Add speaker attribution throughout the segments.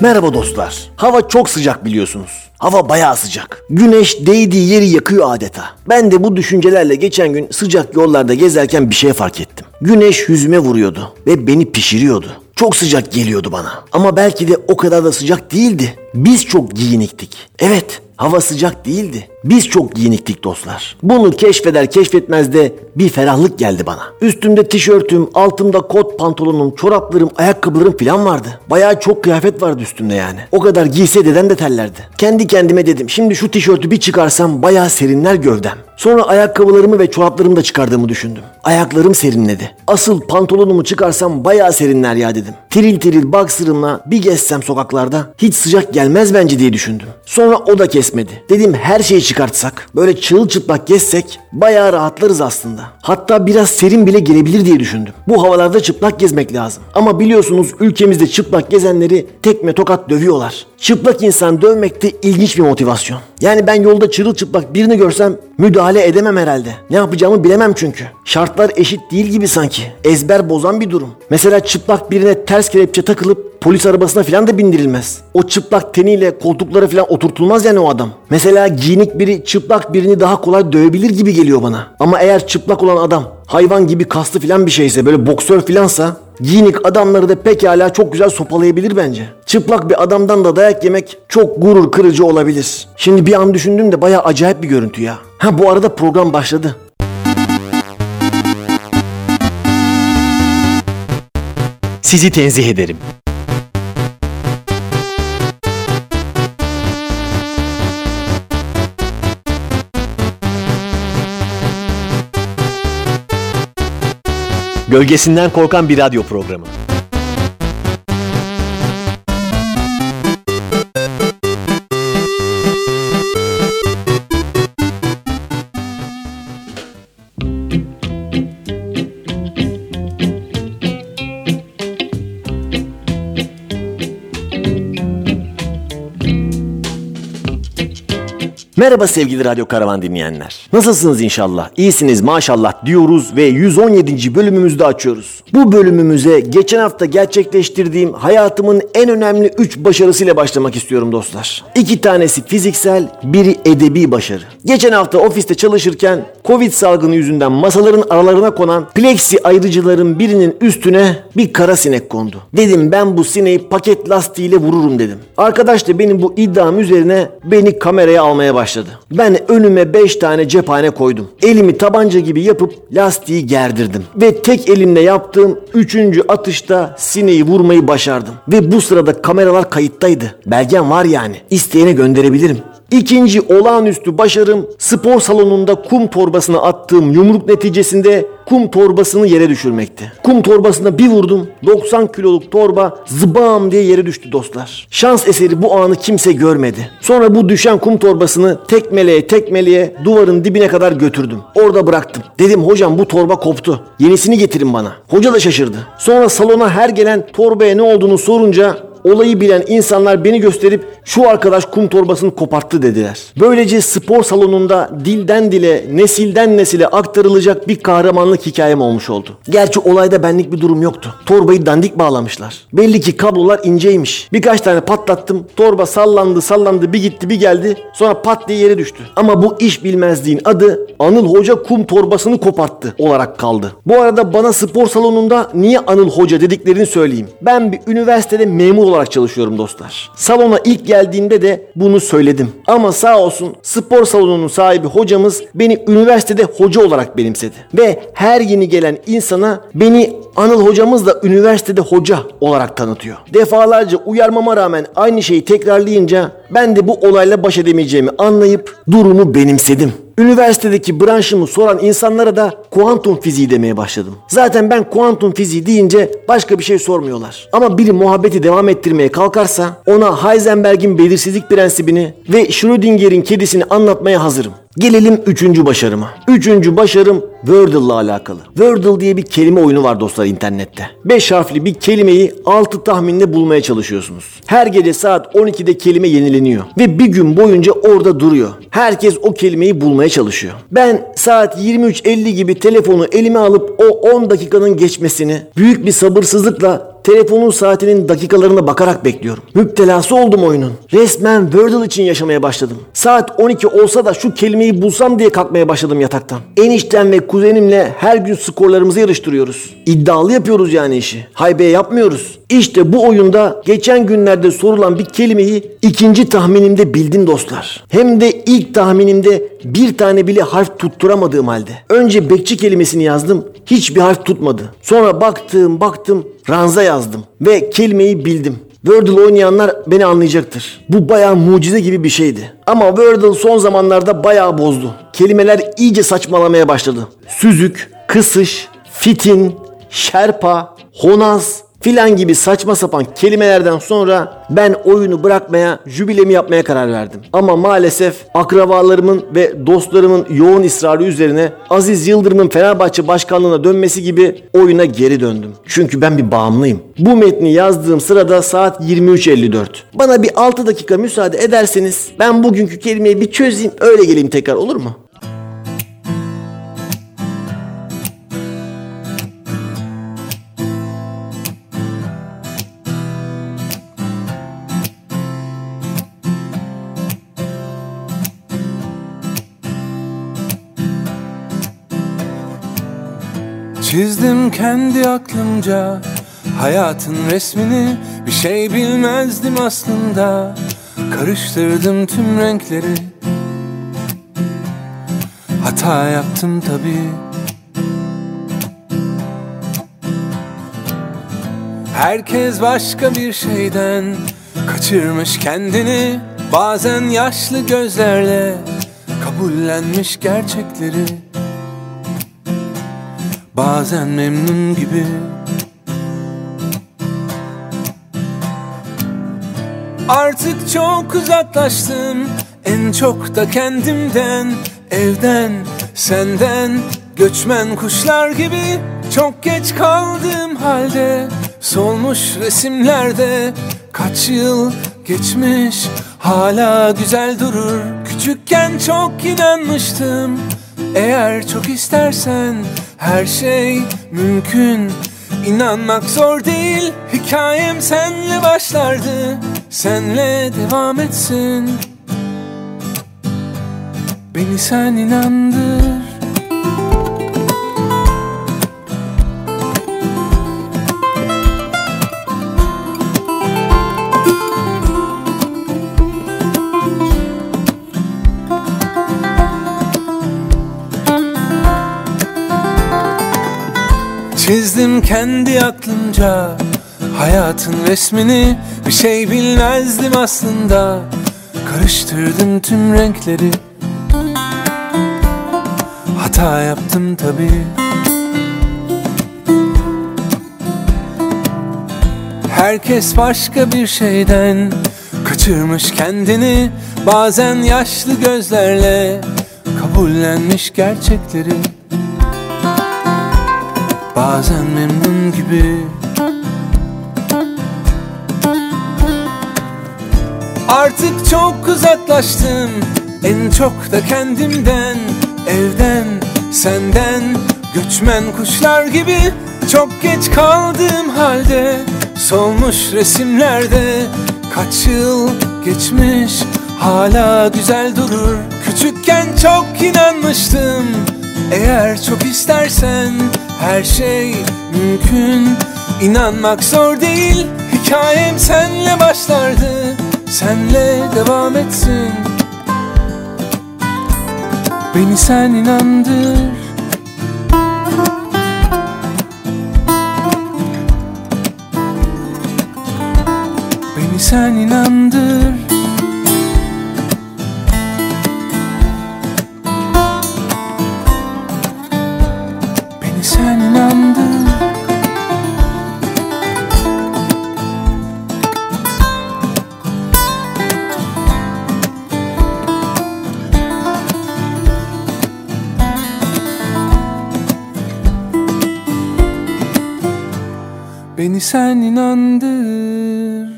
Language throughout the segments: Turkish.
Speaker 1: Merhaba dostlar. Hava çok sıcak biliyorsunuz. Hava bayağı sıcak. Güneş değdiği yeri yakıyor adeta. Ben de bu düşüncelerle geçen gün sıcak yollarda gezerken bir şey fark ettim. Güneş yüzüme vuruyordu ve beni pişiriyordu. Çok sıcak geliyordu bana. Ama belki de o kadar da sıcak değildi. Biz çok giyiniktik. Evet, hava sıcak değildi. Biz çok giyiniktik dostlar. Bunu keşfeder keşfetmez de bir ferahlık geldi bana. Üstümde tişörtüm, altımda kot pantolonum, çoraplarım, ayakkabılarım falan vardı. Bayağı çok kıyafet vardı üstümde yani. O kadar giyse deden de terlerdi. Kendi kendime dedim şimdi şu tişörtü bir çıkarsam bayağı serinler gövdem. Sonra ayakkabılarımı ve çoraplarımı da çıkardığımı düşündüm. Ayaklarım serinledi. Asıl pantolonumu çıkarsam bayağı serinler ya dedim. Tiril tiril boxer'ımla bir gezsem sokaklarda hiç sıcak gelmez bence diye düşündüm. Sonra o da kesmedi. Dedim her şeyi çıkartsak, böyle çırılçıplak gezsek bayağı rahatlarız aslında. Hatta biraz serin bile gelebilir diye düşündüm. Bu havalarda çıplak gezmek lazım. Ama biliyorsunuz ülkemizde çıplak gezenleri tekme tokat dövüyorlar. Çıplak insan dövmek de ilginç bir motivasyon. Yani ben yolda çırılçıplak birini görsem müdahale edemem herhalde. Ne yapacağımı bilemem çünkü. Şartlar eşit değil gibi sanki. Ezber bozan bir durum. Mesela çıplak birine ters kelepçe takılıp polis arabasına falan da bindirilmez. O çıplak teniyle koltuklara falan oturtulmaz yani o adam. Mesela giyinik biri çıplak birini daha kolay dövebilir gibi geliyor bana. Ama eğer çıplak olan adam hayvan gibi kaslı falan bir şeyse böyle boksör filansa giyinik adamları da pekala çok güzel sopalayabilir bence. Çıplak bir adamdan da dayak yemek çok gurur kırıcı olabilir. Şimdi bir an düşündüm de baya acayip bir görüntü ya. Ha bu arada program başladı. Sizi tenzih ederim. Gölgesinden korkan bir radyo programı. Merhaba sevgili Radyo Karavan dinleyenler. Nasılsınız inşallah? İyisiniz maşallah diyoruz ve 117. bölümümüzde açıyoruz. Bu bölümümüze geçen hafta gerçekleştirdiğim hayatımın en önemli 3 başarısıyla başlamak istiyorum dostlar. İki tanesi fiziksel, biri edebi başarı. Geçen hafta ofiste çalışırken Covid salgını yüzünden masaların aralarına konan plexi ayrıcıların birinin üstüne bir kara sinek kondu. Dedim ben bu sineği paket lastiğiyle vururum dedim. Arkadaş da benim bu iddiam üzerine beni kameraya almaya başladı. Ben önüme 5 tane cephane koydum. Elimi tabanca gibi yapıp lastiği gerdirdim. Ve tek elimle yaptığım 3. atışta sineği vurmayı başardım. Ve bu sırada kameralar kayıttaydı. Belgem var yani. İsteyene gönderebilirim. İkinci olağanüstü başarım spor salonunda kum torbasına attığım yumruk neticesinde kum torbasını yere düşürmekti. Kum torbasına bir vurdum 90 kiloluk torba zıbam diye yere düştü dostlar. Şans eseri bu anı kimse görmedi. Sonra bu düşen kum torbasını tekmeleye tekmeleye duvarın dibine kadar götürdüm. Orada bıraktım. Dedim hocam bu torba koptu. Yenisini getirin bana. Hoca da şaşırdı. Sonra salona her gelen torbaya ne olduğunu sorunca Olayı bilen insanlar beni gösterip şu arkadaş kum torbasını koparttı dediler. Böylece spor salonunda dilden dile, nesilden nesile aktarılacak bir kahramanlık hikayem olmuş oldu. Gerçi olayda benlik bir durum yoktu. Torbayı dandik bağlamışlar. Belli ki kablolar inceymiş. Birkaç tane patlattım. Torba sallandı sallandı bir gitti bir geldi. Sonra pat diye yere düştü. Ama bu iş bilmezliğin adı Anıl Hoca kum torbasını koparttı olarak kaldı. Bu arada bana spor salonunda niye Anıl Hoca dediklerini söyleyeyim. Ben bir üniversitede memur olarak çalışıyorum dostlar. Salona ilk geldiğimde de bunu söyledim. Ama sağ olsun spor salonunun sahibi hocamız beni üniversitede hoca olarak benimsedi. Ve her yeni gelen insana beni Anıl hocamız da üniversitede hoca olarak tanıtıyor. Defalarca uyarmama rağmen aynı şeyi tekrarlayınca ben de bu olayla baş edemeyeceğimi anlayıp durumu benimsedim. Üniversitedeki branşımı soran insanlara da kuantum fiziği demeye başladım. Zaten ben kuantum fiziği deyince başka bir şey sormuyorlar. Ama biri muhabbeti devam ettirmeye kalkarsa ona Heisenberg'in belirsizlik prensibini ve Schrödinger'in kedisini anlatmaya hazırım. Gelelim üçüncü başarıma. Üçüncü başarım Wordle'la alakalı. Wordle diye bir kelime oyunu var dostlar internette. 5 harfli bir kelimeyi 6 tahminle bulmaya çalışıyorsunuz. Her gece saat 12'de kelime yenileniyor. Ve bir gün boyunca orada duruyor. Herkes o kelimeyi bulmaya çalışıyor. Ben saat 23.50 gibi telefonu elime alıp o 10 dakikanın geçmesini büyük bir sabırsızlıkla Telefonun saatinin dakikalarına bakarak bekliyorum. Müptelası oldum oyunun. Resmen Wordle için yaşamaya başladım. Saat 12 olsa da şu kelimeyi bulsam diye kalkmaya başladım yataktan. Enişten ve kuzenimle her gün skorlarımızı yarıştırıyoruz. İddialı yapıyoruz yani işi. Haybe yapmıyoruz. İşte bu oyunda geçen günlerde sorulan bir kelimeyi ikinci tahminimde bildim dostlar. Hem de ilk tahminimde bir tane bile harf tutturamadığım halde. Önce bekçi kelimesini yazdım. Hiçbir harf tutmadı. Sonra baktım baktım ranza yazdım. Ve kelimeyi bildim. Wordle oynayanlar beni anlayacaktır. Bu bayağı mucize gibi bir şeydi. Ama Wordle son zamanlarda bayağı bozdu. Kelimeler iyice saçmalamaya başladı. Süzük, kısış, fitin, şerpa, honaz, filan gibi saçma sapan kelimelerden sonra ben oyunu bırakmaya, jübilemi yapmaya karar verdim. Ama maalesef akrabalarımın ve dostlarımın yoğun ısrarı üzerine Aziz Yıldırım'ın Fenerbahçe başkanlığına dönmesi gibi oyuna geri döndüm. Çünkü ben bir bağımlıyım. Bu metni yazdığım sırada saat 23.54. Bana bir 6 dakika müsaade ederseniz ben bugünkü kelimeyi bir çözeyim öyle geleyim tekrar olur mu?
Speaker 2: Çizdim kendi aklımca hayatın resmini. Bir şey bilmezdim aslında. Karıştırdım tüm renkleri. Hata yaptım tabi Herkes başka bir şeyden Kaçırmış kendini. Bazen yaşlı gözlerle Kabullenmiş gerçekleri Bazen memnun gibi. Artık çok uzaklaştım En çok da kendimden Evden, senden Göçmen kuşlar gibi. Çok geç kaldığım halde Solmuş resimlerde Kaç yıl geçmiş Hala güzel durur. Küçükken çok inanmıştım Eğer çok istersen her şey mümkün. İnanmak zor değil Hikayem senle başlardı. Senle devam etsin. Beni sen inandır Çizdim kendi aklımca Hayatın resmini Bir şey bilmezdim aslında. Karıştırdım tüm renkleri. Hata yaptım tabi Herkes başka bir şeyden Kaçırmış kendini. Bazen yaşlı gözlerle Kabullenmiş gerçekleri Bazen memnun gibi. Artık çok uzaklaştım. En çok da kendimden Evden, senden. Göçmen kuşlar gibi Çok geç kaldığım halde Solmuş resimlerde Kaç yıl geçmiş Hala güzel durur. Küçükken çok inanmıştım. Eğer çok istersen her şey mümkün. İnanmak zor değil. Hikayem senle başlardı. Senle devam etsin. Beni sen inandır. Beni sen inandır Beni sen inandır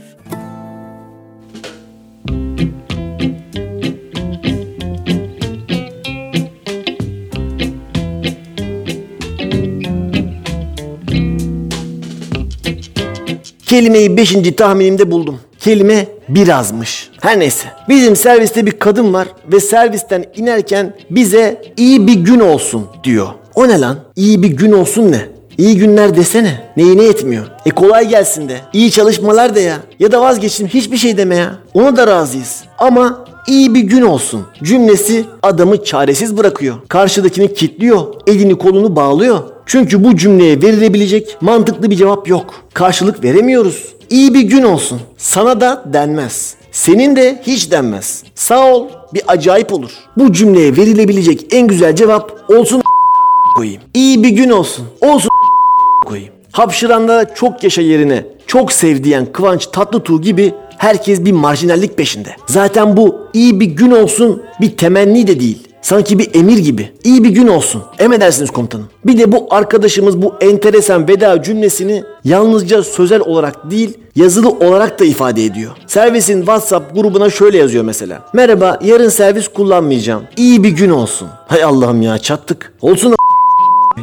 Speaker 1: Kelimeyi 5. tahminimde buldum. Kelime birazmış. Her neyse. Bizim serviste bir kadın var ve servisten inerken bize iyi bir gün olsun diyor. O ne lan? İyi bir gün olsun ne? İyi günler desene. Neyine etmiyor? E kolay gelsin de. İyi çalışmalar de ya. Ya da vazgeçtim hiçbir şey deme ya. Ona da razıyız. Ama iyi bir gün olsun cümlesi adamı çaresiz bırakıyor. Karşıdakini kilitliyor. Elini kolunu bağlıyor. Çünkü bu cümleye verilebilecek mantıklı bir cevap yok. Karşılık veremiyoruz. İyi bir gün olsun. Sana da denmez. Senin de hiç denmez. Sağ ol bir acayip olur. Bu cümleye verilebilecek en güzel cevap olsun koyayım. İyi bir gün olsun. Olsun. Hapşıranlara çok yaşa yerine çok sev diyen Kıvanç Tatlıtuğ gibi herkes bir marjinallik peşinde. Zaten bu iyi bir gün olsun bir temenni de değil. Sanki bir emir gibi. İyi bir gün olsun. Emredersiniz komutanım. Bir de bu arkadaşımız bu enteresan veda cümlesini yalnızca sözel olarak değil yazılı olarak da ifade ediyor. Servisin WhatsApp grubuna şöyle yazıyor mesela. Merhaba yarın servis kullanmayacağım. İyi bir gün olsun. Hay Allah'ım ya çattık. Olsun a-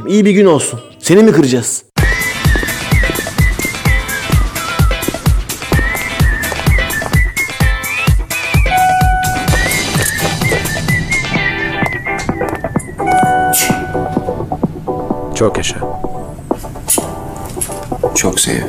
Speaker 1: İyi bir gün olsun. Seni mi kıracağız?
Speaker 3: Çok yaşa.
Speaker 4: Çok sev.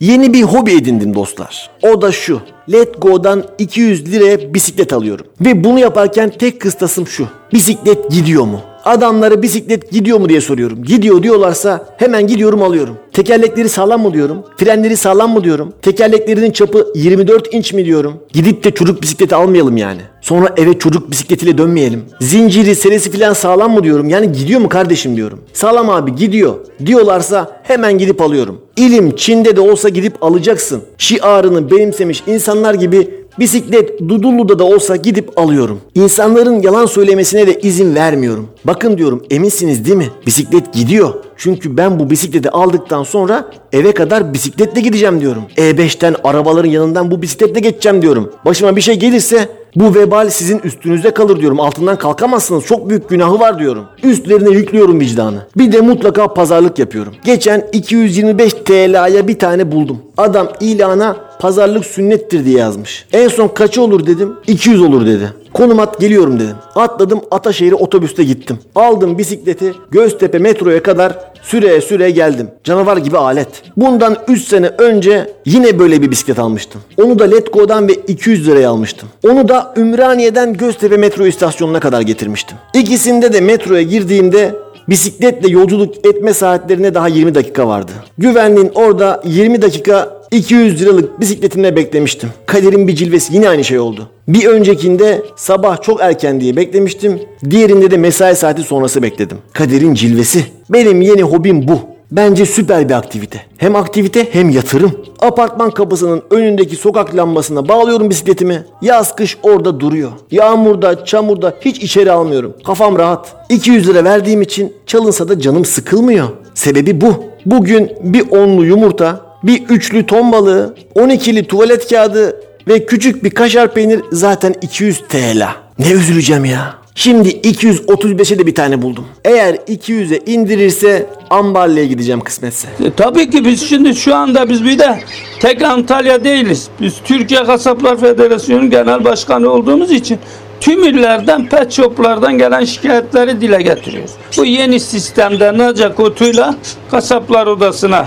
Speaker 1: Yeni bir hobi edindim dostlar. O da şu. Let Go'dan 200 liraya bisiklet alıyorum. Ve bunu yaparken tek kıstasım şu. Bisiklet gidiyor mu? Adamlara bisiklet gidiyor mu diye soruyorum. Gidiyor diyorlarsa hemen gidiyorum alıyorum. Tekerlekleri sağlam mı diyorum. Frenleri sağlam mı diyorum. Tekerleklerinin çapı 24 inç mi diyorum. Gidip de çocuk bisikleti almayalım yani. Sonra eve çocuk bisikletiyle dönmeyelim. Zinciri, serisi filan sağlam mı diyorum. Yani gidiyor mu kardeşim diyorum. Sağlam abi gidiyor diyorlarsa hemen gidip alıyorum. İlim Çin'de de olsa gidip alacaksın. Şiarını benimsemiş insanlar gibi Bisiklet Dudullu'da da olsa gidip alıyorum. İnsanların yalan söylemesine de izin vermiyorum. Bakın diyorum eminsiniz değil mi? Bisiklet gidiyor. Çünkü ben bu bisikleti aldıktan sonra eve kadar bisikletle gideceğim diyorum. E5'ten arabaların yanından bu bisikletle geçeceğim diyorum. Başıma bir şey gelirse bu vebal sizin üstünüzde kalır diyorum. Altından kalkamazsınız. Çok büyük günahı var diyorum. Üstlerine yüklüyorum vicdanı. Bir de mutlaka pazarlık yapıyorum. Geçen 225 TL'ye bir tane buldum. Adam ilana pazarlık sünnettir diye yazmış. En son kaçı olur dedim. 200 olur dedi. Konum at geliyorum dedim. Atladım Ataşehir'e otobüste gittim. Aldım bisikleti Göztepe metroya kadar süreye süreye geldim. Canavar gibi alet. Bundan 3 sene önce yine böyle bir bisiklet almıştım. Onu da Letgo'dan ve 200 liraya almıştım. Onu da Ümraniye'den Göztepe metro istasyonuna kadar getirmiştim. İkisinde de metroya girdiğimde Bisikletle yolculuk etme saatlerine daha 20 dakika vardı. Güvenliğin orada 20 dakika 200 liralık bisikletimle beklemiştim. Kaderin bir cilvesi yine aynı şey oldu. Bir öncekinde sabah çok erken diye beklemiştim. Diğerinde de mesai saati sonrası bekledim. Kaderin cilvesi. Benim yeni hobim bu. Bence süper bir aktivite. Hem aktivite hem yatırım. Apartman kapısının önündeki sokak lambasına bağlıyorum bisikletimi. Yaz kış orada duruyor. Yağmurda, çamurda hiç içeri almıyorum. Kafam rahat. 200 lira verdiğim için çalınsa da canım sıkılmıyor. Sebebi bu. Bugün bir onlu yumurta, bir üçlü ton balığı, 12'li tuvalet kağıdı ve küçük bir kaşar peynir zaten 200 TL. Ne üzüleceğim ya. Şimdi 235'e de bir tane buldum. Eğer 200'e indirirse Ambarlı'ya gideceğim kısmetse.
Speaker 5: E, Tabii ki biz şimdi şu anda biz bir de tek Antalya değiliz. Biz Türkiye Kasaplar Federasyonu Genel Başkanı olduğumuz için tüm illerden, pet shoplardan gelen şikayetleri dile getiriyoruz. Bu yeni sistemde Naca Kutu'yla Kasaplar Odası'na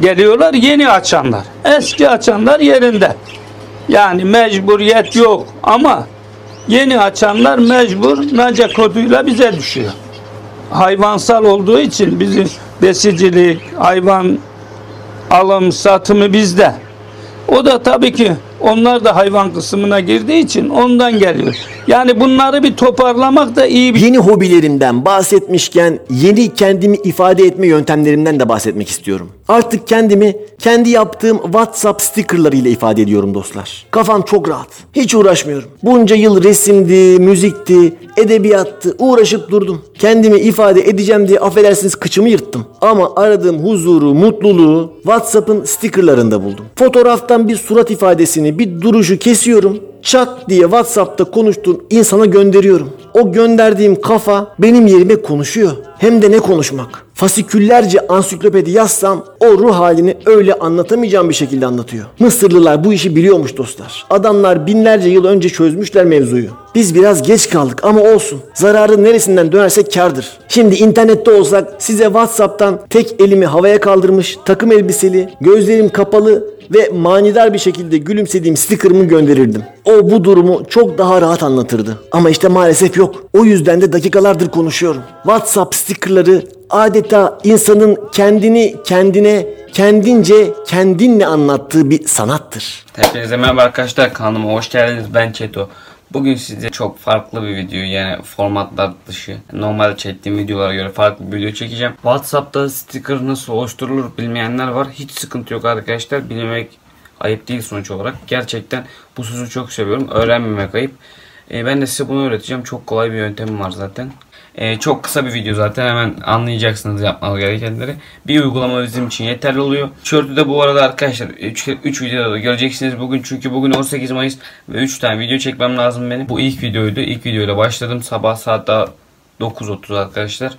Speaker 5: geliyorlar yeni açanlar. Eski açanlar yerinde. Yani mecburiyet yok ama yeni açanlar mecbur Naca koduyla bize düşüyor. Hayvansal olduğu için bizim besicilik, hayvan alım, satımı bizde. O da tabii ki onlar da hayvan kısmına girdiği için ondan geliyor. Yani bunları bir toparlamak da iyi bir
Speaker 1: Yeni hobilerimden bahsetmişken yeni kendimi ifade etme yöntemlerimden de bahsetmek istiyorum. Artık kendimi kendi yaptığım WhatsApp stickerlarıyla ifade ediyorum dostlar. Kafam çok rahat. Hiç uğraşmıyorum. Bunca yıl resimdi, müzikti, edebiyattı uğraşıp durdum. Kendimi ifade edeceğim diye affedersiniz kıçımı yırttım. Ama aradığım huzuru, mutluluğu WhatsApp'ın stickerlarında buldum. Fotoğraftan bir surat ifadesini, bir duruşu kesiyorum çat diye WhatsApp'ta konuştuğum insana gönderiyorum. O gönderdiğim kafa benim yerime konuşuyor. Hem de ne konuşmak. Fasiküllerce ansiklopedi yazsam o ruh halini öyle anlatamayacağım bir şekilde anlatıyor. Mısırlılar bu işi biliyormuş dostlar. Adamlar binlerce yıl önce çözmüşler mevzuyu. Biz biraz geç kaldık ama olsun. Zararı neresinden dönersek kardır. Şimdi internette olsak size Whatsapp'tan tek elimi havaya kaldırmış, takım elbiseli, gözlerim kapalı ve manidar bir şekilde gülümsediğim sticker'ımı gönderirdim. O bu durumu çok daha rahat anlatırdı. Ama işte maalesef yok. O yüzden de dakikalardır konuşuyorum. WhatsApp sticker'ları adeta insanın kendini kendine kendince kendinle anlattığı bir sanattır.
Speaker 4: Hepinize merhaba arkadaşlar kanalıma hoş geldiniz ben Çeto. Bugün size çok farklı bir video yani formatlar dışı normalde çektiğim videolara göre farklı bir video çekeceğim. Whatsapp'ta sticker nasıl oluşturulur bilmeyenler var. Hiç sıkıntı yok arkadaşlar. Bilmemek ayıp değil sonuç olarak. Gerçekten bu sözü çok seviyorum. Öğrenmemek ayıp. Ee, ben de size bunu öğreteceğim. Çok kolay bir yöntemim var zaten. Ee, çok kısa bir video zaten hemen anlayacaksınız yapmanız gerekenleri. Bir uygulama bizim için yeterli oluyor. Tişörtü de bu arada arkadaşlar 3, 3 videoda da göreceksiniz bugün çünkü bugün 18 Mayıs ve 3 tane video çekmem lazım benim. Bu ilk videoydu. İlk videoyla başladım. Sabah saat daha 9.30 arkadaşlar.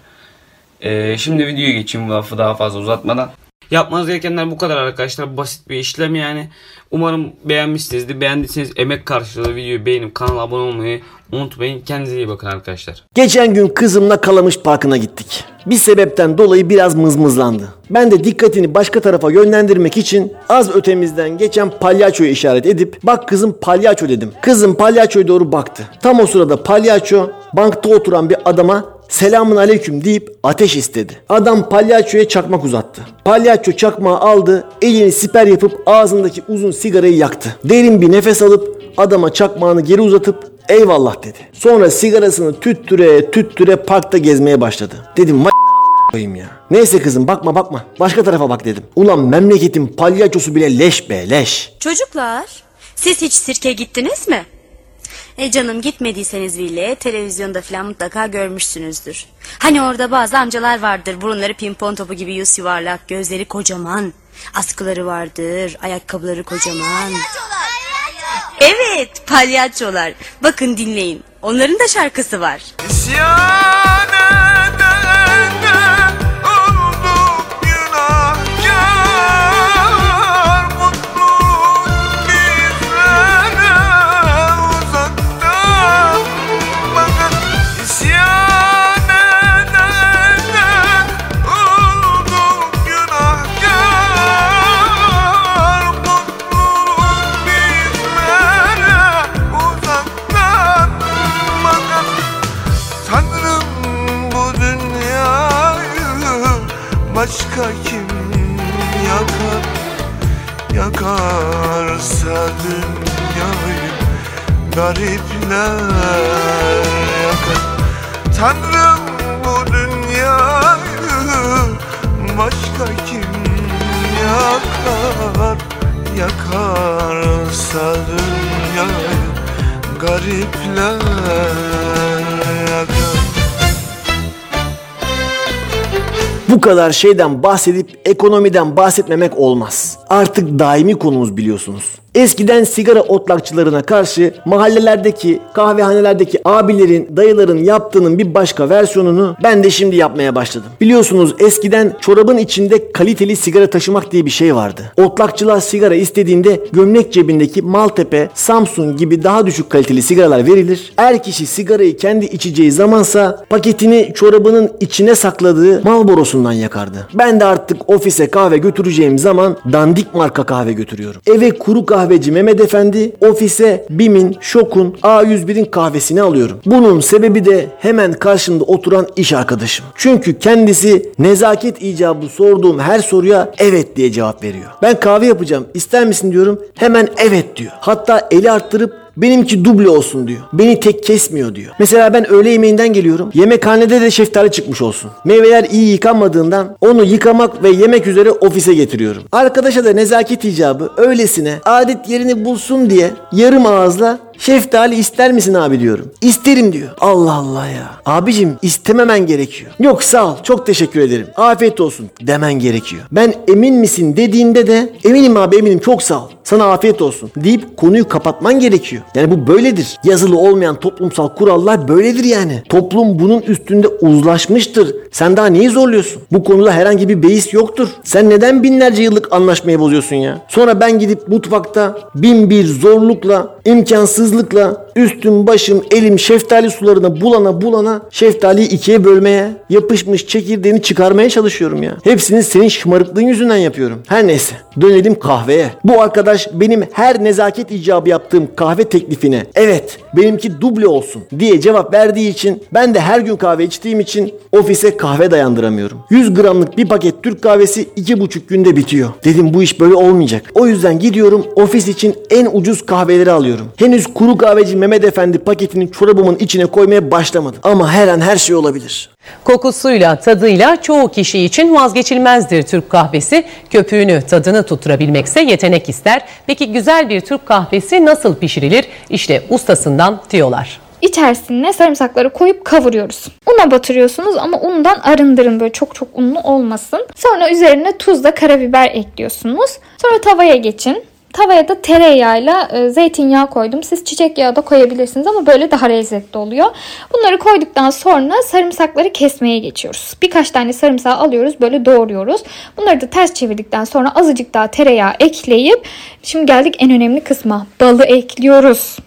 Speaker 4: Ee, şimdi videoya geçeyim bu lafı daha fazla uzatmadan. Yapmanız gerekenler bu kadar arkadaşlar. Basit bir işlem yani. Umarım beğenmişsinizdir. Beğendiyseniz emek karşılığı videoyu beğenip kanala abone olmayı unutmayın. Kendinize iyi bakın arkadaşlar.
Speaker 1: Geçen gün kızımla Kalamış Parkı'na gittik. Bir sebepten dolayı biraz mızmızlandı. Ben de dikkatini başka tarafa yönlendirmek için az ötemizden geçen palyaçoyu işaret edip bak kızım palyaço dedim. Kızım palyaçoya doğru baktı. Tam o sırada palyaço bankta oturan bir adama selamun aleyküm deyip ateş istedi. Adam palyaçoya çakmak uzattı. Palyaço çakmağı aldı, elini siper yapıp ağzındaki uzun sigarayı yaktı. Derin bir nefes alıp adama çakmağını geri uzatıp eyvallah dedi. Sonra sigarasını tüttüre tüttüre parkta gezmeye başladı. Dedim koyayım ya. Neyse kızım bakma bakma. Başka tarafa bak dedim. Ulan memleketin palyaçosu bile leş be leş.
Speaker 6: Çocuklar, siz hiç sirke gittiniz mi? E canım gitmediyseniz bile televizyonda falan mutlaka görmüşsünüzdür. Hani orada bazı amcalar vardır. Burunları pimpon topu gibi yüz yuvarlak, gözleri kocaman. Askıları vardır, ayakkabıları kocaman. Evet, palyaçolar. Bakın dinleyin. Onların da şarkısı var.
Speaker 7: İsyan edene garipler yakar Tanrım bu dünyayı başka kim yakar Yakarsa dünyayı garipler yakar
Speaker 1: Bu kadar şeyden bahsedip ekonomiden bahsetmemek olmaz. Artık daimi konumuz biliyorsunuz. Eskiden sigara otlakçılarına karşı mahallelerdeki, kahvehanelerdeki abilerin, dayıların yaptığının bir başka versiyonunu ben de şimdi yapmaya başladım. Biliyorsunuz eskiden çorabın içinde kaliteli sigara taşımak diye bir şey vardı. Otlakçılar sigara istediğinde gömlek cebindeki Maltepe, Samsung gibi daha düşük kaliteli sigaralar verilir. Er kişi sigarayı kendi içeceği zamansa paketini çorabının içine sakladığı Marlboro'sundan yakardı. Ben de artık ofise kahve götüreceğim zaman dandik marka kahve götürüyorum. Eve kuru kahveci Mehmet Efendi, ofise BİM'in, Şok'un, A101'in kahvesini alıyorum. Bunun sebebi de hemen karşımda oturan iş arkadaşım. Çünkü kendisi nezaket icabı sorduğum her soruya evet diye cevap veriyor. Ben kahve yapacağım ister misin diyorum hemen evet diyor. Hatta eli arttırıp Benimki duble olsun diyor. Beni tek kesmiyor diyor. Mesela ben öğle yemeğinden geliyorum. Yemekhanede de şeftali çıkmış olsun. Meyveler iyi yıkanmadığından onu yıkamak ve yemek üzere ofise getiriyorum. Arkadaşa da nezaket icabı öylesine adet yerini bulsun diye yarım ağızla Şeftali ister misin abi diyorum. İsterim diyor. Allah Allah ya. Abicim istememen gerekiyor. Yok sağ ol çok teşekkür ederim. Afiyet olsun demen gerekiyor. Ben emin misin dediğinde de eminim abi eminim çok sağ ol. Sana afiyet olsun deyip konuyu kapatman gerekiyor. Yani bu böyledir. Yazılı olmayan toplumsal kurallar böyledir yani. Toplum bunun üstünde uzlaşmıştır. Sen daha neyi zorluyorsun? Bu konuda herhangi bir beis yoktur. Sen neden binlerce yıllık anlaşmayı bozuyorsun ya? Sonra ben gidip mutfakta bin bir zorlukla, imkansızlıkla üstüm başım elim şeftali sularına bulana bulana şeftaliyi ikiye bölmeye, yapışmış çekirdeğini çıkarmaya çalışıyorum ya. Hepsini senin şımarıklığın yüzünden yapıyorum. Her neyse dönelim kahveye. Bu arkadaş benim her nezaket icabı yaptığım kahve teklifine evet benimki duble olsun diye cevap verdiği için ben de her gün kahve içtiğim için ofise kahve dayandıramıyorum. 100 gramlık bir paket Türk kahvesi 2,5 günde bitiyor. Dedim bu iş böyle olmayacak. O yüzden gidiyorum ofis için en ucuz kahveleri alıyorum. Henüz kuru kahveci Mehmet Efendi paketini çorabımın içine koymaya başlamadım. Ama her an her şey olabilir.
Speaker 8: Kokusuyla, tadıyla çoğu kişi için vazgeçilmezdir Türk kahvesi. Köpüğünü, tadını tutturabilmekse yetenek ister. Peki güzel bir Türk kahvesi nasıl pişirilir? İşte ustasından tiyolar.
Speaker 9: İçerisine sarımsakları koyup kavuruyoruz. Una batırıyorsunuz ama undan arındırın böyle çok çok unlu olmasın. Sonra üzerine tuzla karabiber ekliyorsunuz. Sonra tavaya geçin. Tavaya da tereyağıyla e, zeytinyağı koydum. Siz çiçek yağı da koyabilirsiniz ama böyle daha lezzetli oluyor. Bunları koyduktan sonra sarımsakları kesmeye geçiyoruz. Birkaç tane sarımsağı alıyoruz böyle doğruyoruz. Bunları da ters çevirdikten sonra azıcık daha tereyağı ekleyip şimdi geldik en önemli kısma. Balı ekliyoruz.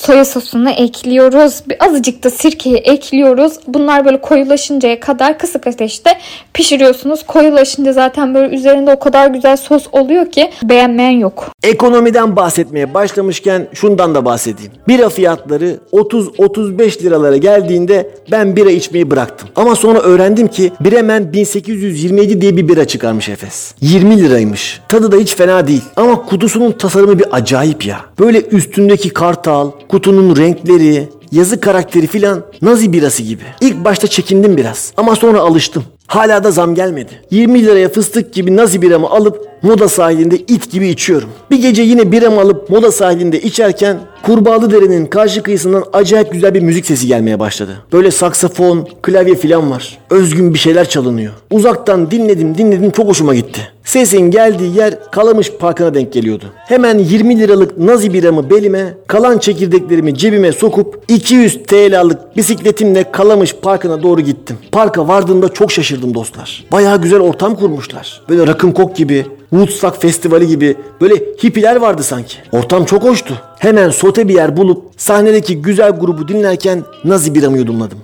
Speaker 9: Soya sosunu ekliyoruz. Bir azıcık da sirkeyi ekliyoruz. Bunlar böyle koyulaşıncaya kadar kısık ateşte pişiriyorsunuz. Koyulaşınca zaten böyle üzerinde o kadar güzel sos oluyor ki beğenmeyen yok.
Speaker 1: Ekonomiden bahsetmeye başlamışken şundan da bahsedeyim. Bira fiyatları 30-35 liralara geldiğinde ben bira içmeyi bıraktım. Ama sonra öğrendim ki Bremen 1827 diye bir bira çıkarmış Efes. 20 liraymış. Tadı da hiç fena değil. Ama kutusunun tasarımı bir acayip ya. Böyle üstündeki kartal, kutunun renkleri, yazı karakteri filan Nazi birası gibi. İlk başta çekindim biraz ama sonra alıştım. Hala da zam gelmedi. 20 liraya fıstık gibi nazi biramı alıp moda sahilinde it gibi içiyorum. Bir gece yine biramı alıp moda sahilinde içerken Kurbağalı Dere'nin karşı kıyısından acayip güzel bir müzik sesi gelmeye başladı. Böyle saksafon, klavye filan var. Özgün bir şeyler çalınıyor. Uzaktan dinledim dinledim çok hoşuma gitti. Sesin geldiği yer Kalamış Parkı'na denk geliyordu. Hemen 20 liralık nazi biramı belime, kalan çekirdeklerimi cebime sokup 200 TL'lik bisikletimle Kalamış Parkı'na doğru gittim. Parka vardığımda çok şaşırdım dostlar. Bayağı güzel ortam kurmuşlar. Böyle Rock'n'Coke gibi, Woodstock Festivali gibi böyle hippiler vardı sanki. Ortam çok hoştu. Hemen sote bir yer bulup sahnedeki güzel grubu dinlerken nazi biramı yudumladım.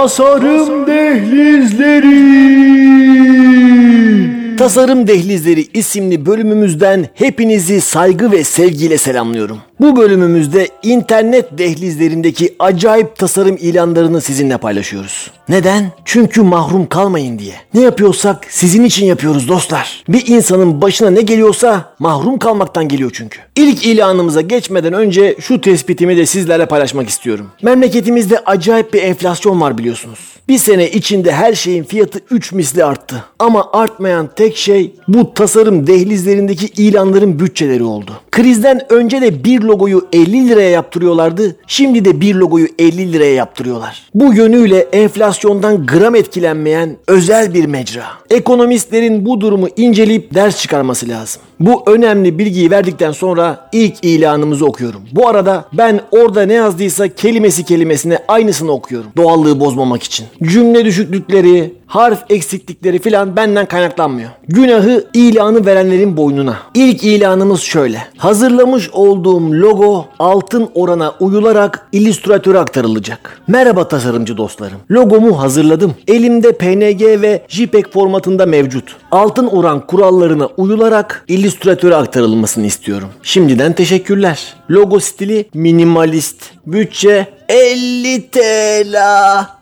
Speaker 1: Tasarım Dehlizleri Tasarım Dehlizleri isimli bölümümüzden hepinizi saygı ve sevgiyle selamlıyorum. Bu bölümümüzde internet dehlizlerindeki acayip tasarım ilanlarını sizinle paylaşıyoruz. Neden? Çünkü mahrum kalmayın diye. Ne yapıyorsak sizin için yapıyoruz dostlar. Bir insanın başına ne geliyorsa mahrum kalmaktan geliyor çünkü. İlk ilanımıza geçmeden önce şu tespitimi de sizlerle paylaşmak istiyorum. Memleketimizde acayip bir enflasyon var biliyorsunuz. Bir sene içinde her şeyin fiyatı 3 misli arttı. Ama artmayan tek şey bu tasarım dehlizlerindeki ilanların bütçeleri oldu. Krizden önce de bir logoyu 50 liraya yaptırıyorlardı. Şimdi de bir logoyu 50 liraya yaptırıyorlar. Bu yönüyle enflasyondan gram etkilenmeyen özel bir mecra. Ekonomistlerin bu durumu inceleyip ders çıkarması lazım. Bu önemli bilgiyi verdikten sonra ilk ilanımızı okuyorum. Bu arada ben orada ne yazdıysa kelimesi kelimesine aynısını okuyorum. Doğallığı bozmamak için. Cümle düşüklükleri, harf eksiklikleri filan benden kaynaklanmıyor. Günahı ilanı verenlerin boynuna. İlk ilanımız şöyle. Hazırlamış olduğum logo altın orana uyularak illüstratöre aktarılacak. Merhaba tasarımcı dostlarım. Logomu hazırladım. Elimde PNG ve JPEG formatında mevcut. Altın oran kurallarına uyularak illüstratöre aktarılmasını istiyorum. Şimdiden teşekkürler. Logo stili minimalist. Bütçe 50 TL.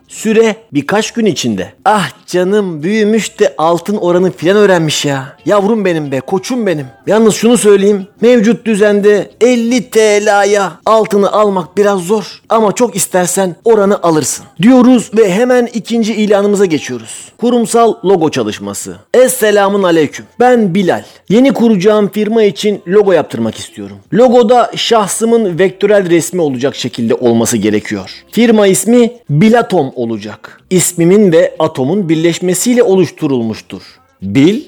Speaker 1: Süre birkaç gün içinde. Ah canım büyümüş de altın oranı filan öğrenmiş ya. Yavrum benim be koçum benim. Yalnız şunu söyleyeyim. Mevcut düzende 50 TL'ye altını almak biraz zor. Ama çok istersen oranı alırsın. Diyoruz ve hemen ikinci ilanımıza geçiyoruz. Kurumsal logo çalışması. Esselamun aleyküm. Ben Bilal. Yeni kuracağım firma için logo yaptırmak istiyorum. Logoda şahsımın vektörel resmi olacak şekilde olması gerekiyor. Firma ismi Bilatom olacak. İsmimin ve atomun birleşmesiyle oluşturulmuştur. Bil,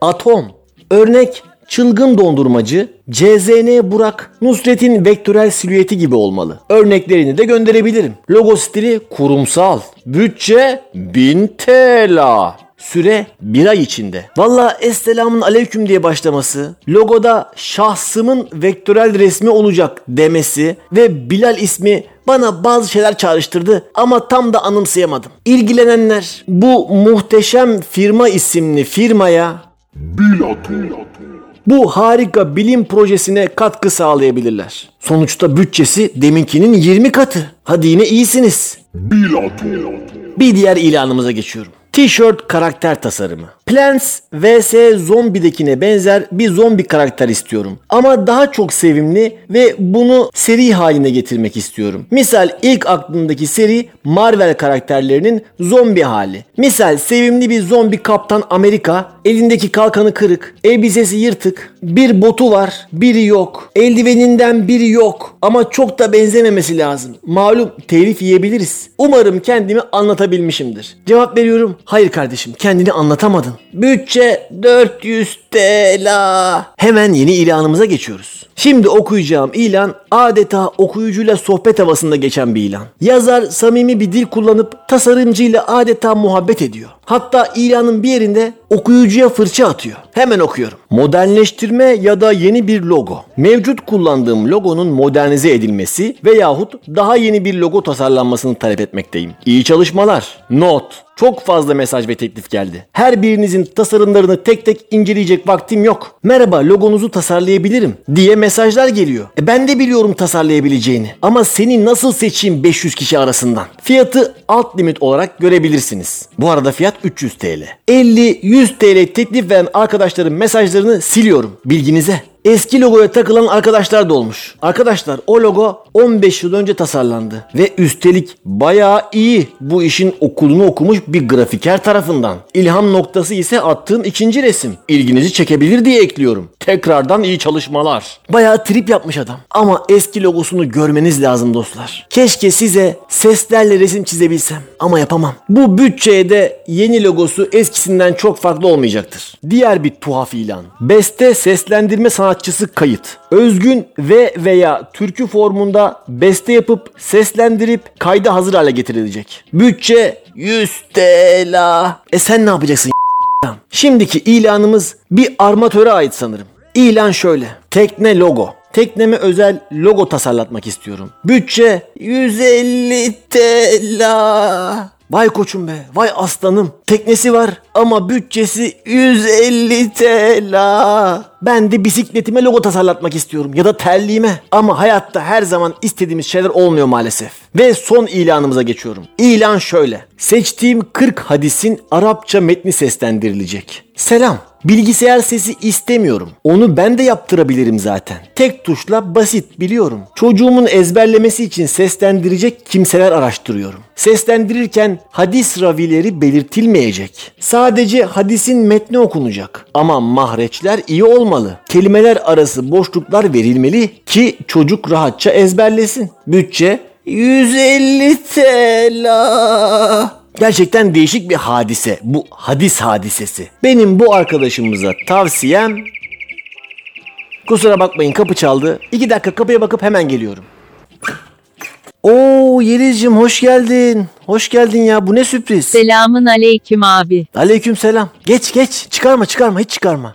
Speaker 1: atom. Örnek çılgın dondurmacı, CZN Burak, Nusret'in vektörel silüeti gibi olmalı. Örneklerini de gönderebilirim. Logo stili kurumsal. Bütçe 1000 TL. Süre bir ay içinde. Valla Esselamun Aleyküm diye başlaması, logoda şahsımın vektörel resmi olacak demesi ve Bilal ismi bana bazı şeyler çağrıştırdı ama tam da anımsayamadım. İlgilenenler bu muhteşem firma isimli firmaya bu harika bilim projesine katkı sağlayabilirler. Sonuçta bütçesi deminkinin 20 katı. Hadi yine iyisiniz. Bir diğer ilanımıza geçiyorum. T-shirt karakter tasarımı. Plants vs Zombie'dekine benzer bir zombi karakter istiyorum. Ama daha çok sevimli ve bunu seri haline getirmek istiyorum. Misal ilk aklımdaki seri Marvel karakterlerinin zombi hali. Misal sevimli bir zombi kaptan Amerika, elindeki kalkanı kırık, elbisesi yırtık, bir botu var, biri yok, eldiveninden biri yok ama çok da benzememesi lazım. Malum telif yiyebiliriz. Umarım kendimi anlatabilmişimdir. Cevap veriyorum. Hayır kardeşim kendini anlatamadın. Bütçe 400 TL. Hemen yeni ilanımıza geçiyoruz. Şimdi okuyacağım ilan adeta okuyucuyla sohbet havasında geçen bir ilan. Yazar samimi bir dil kullanıp tasarımcıyla adeta muhabbet ediyor. Hatta ilanın bir yerinde okuyucuya fırça atıyor. Hemen okuyorum. Modernleştirme ya da yeni bir logo. Mevcut kullandığım logonun modernize edilmesi veyahut daha yeni bir logo tasarlanmasını talep etmekteyim. İyi çalışmalar. Not. Çok fazla mesaj ve teklif geldi. Her birinizin tasarımlarını tek tek inceleyecek vaktim yok. Merhaba logonuzu tasarlayabilirim diye mesajlar geliyor. E ben de biliyorum tasarlayabileceğini. Ama seni nasıl seçeyim 500 kişi arasından? Fiyatı alt limit olarak görebilirsiniz. Bu arada fiyat 300 TL. 50-100 TL teklif veren arkadaşların mesajlarını siliyorum. Bilginize. Eski logoya takılan arkadaşlar da olmuş. Arkadaşlar o logo 15 yıl önce tasarlandı. Ve üstelik bayağı iyi bu işin okulunu okumuş bir grafiker tarafından. İlham noktası ise attığım ikinci resim. İlginizi çekebilir diye ekliyorum. Tekrardan iyi çalışmalar. Bayağı trip yapmış adam. Ama eski logosunu görmeniz lazım dostlar. Keşke size seslerle resim çizebilsem. Ama yapamam. Bu bütçeye de yeni logosu eskisinden çok farklı olmayacaktır. Diğer bir tuhaf ilan. Beste seslendirme sanatçısı kayıt. Özgün ve veya türkü formunda beste yapıp seslendirip kayda hazır hale getirilecek. Bütçe 100 TL. E sen ne yapacaksın? Şimdiki ilanımız bir armatöre ait sanırım. İlan şöyle. Tekne logo. Tekneme özel logo tasarlatmak istiyorum. Bütçe 150 TL. Vay koçum be, vay aslanım. Teknesi var ama bütçesi 150 TL. Ben de bisikletime logo tasarlatmak istiyorum ya da terliğime. Ama hayatta her zaman istediğimiz şeyler olmuyor maalesef. Ve son ilanımıza geçiyorum. İlan şöyle. Seçtiğim 40 hadisin Arapça metni seslendirilecek. Selam. Bilgisayar sesi istemiyorum. Onu ben de yaptırabilirim zaten. Tek tuşla basit biliyorum. Çocuğumun ezberlemesi için seslendirecek kimseler araştırıyorum. Seslendirirken hadis ravileri belirtilmeyecek. Sadece hadisin metni okunacak. Ama mahreçler iyi olmalı. Kelimeler arası boşluklar verilmeli ki çocuk rahatça ezberlesin. Bütçe 150 TL. Gerçekten değişik bir hadise. Bu hadis hadisesi. Benim bu arkadaşımıza tavsiyem... Kusura bakmayın kapı çaldı. İki dakika kapıya bakıp hemen geliyorum. Oo Yeliz'cim hoş geldin. Hoş geldin ya bu ne sürpriz.
Speaker 10: Selamın aleyküm abi.
Speaker 1: Aleyküm selam. Geç geç çıkarma çıkarma hiç çıkarma.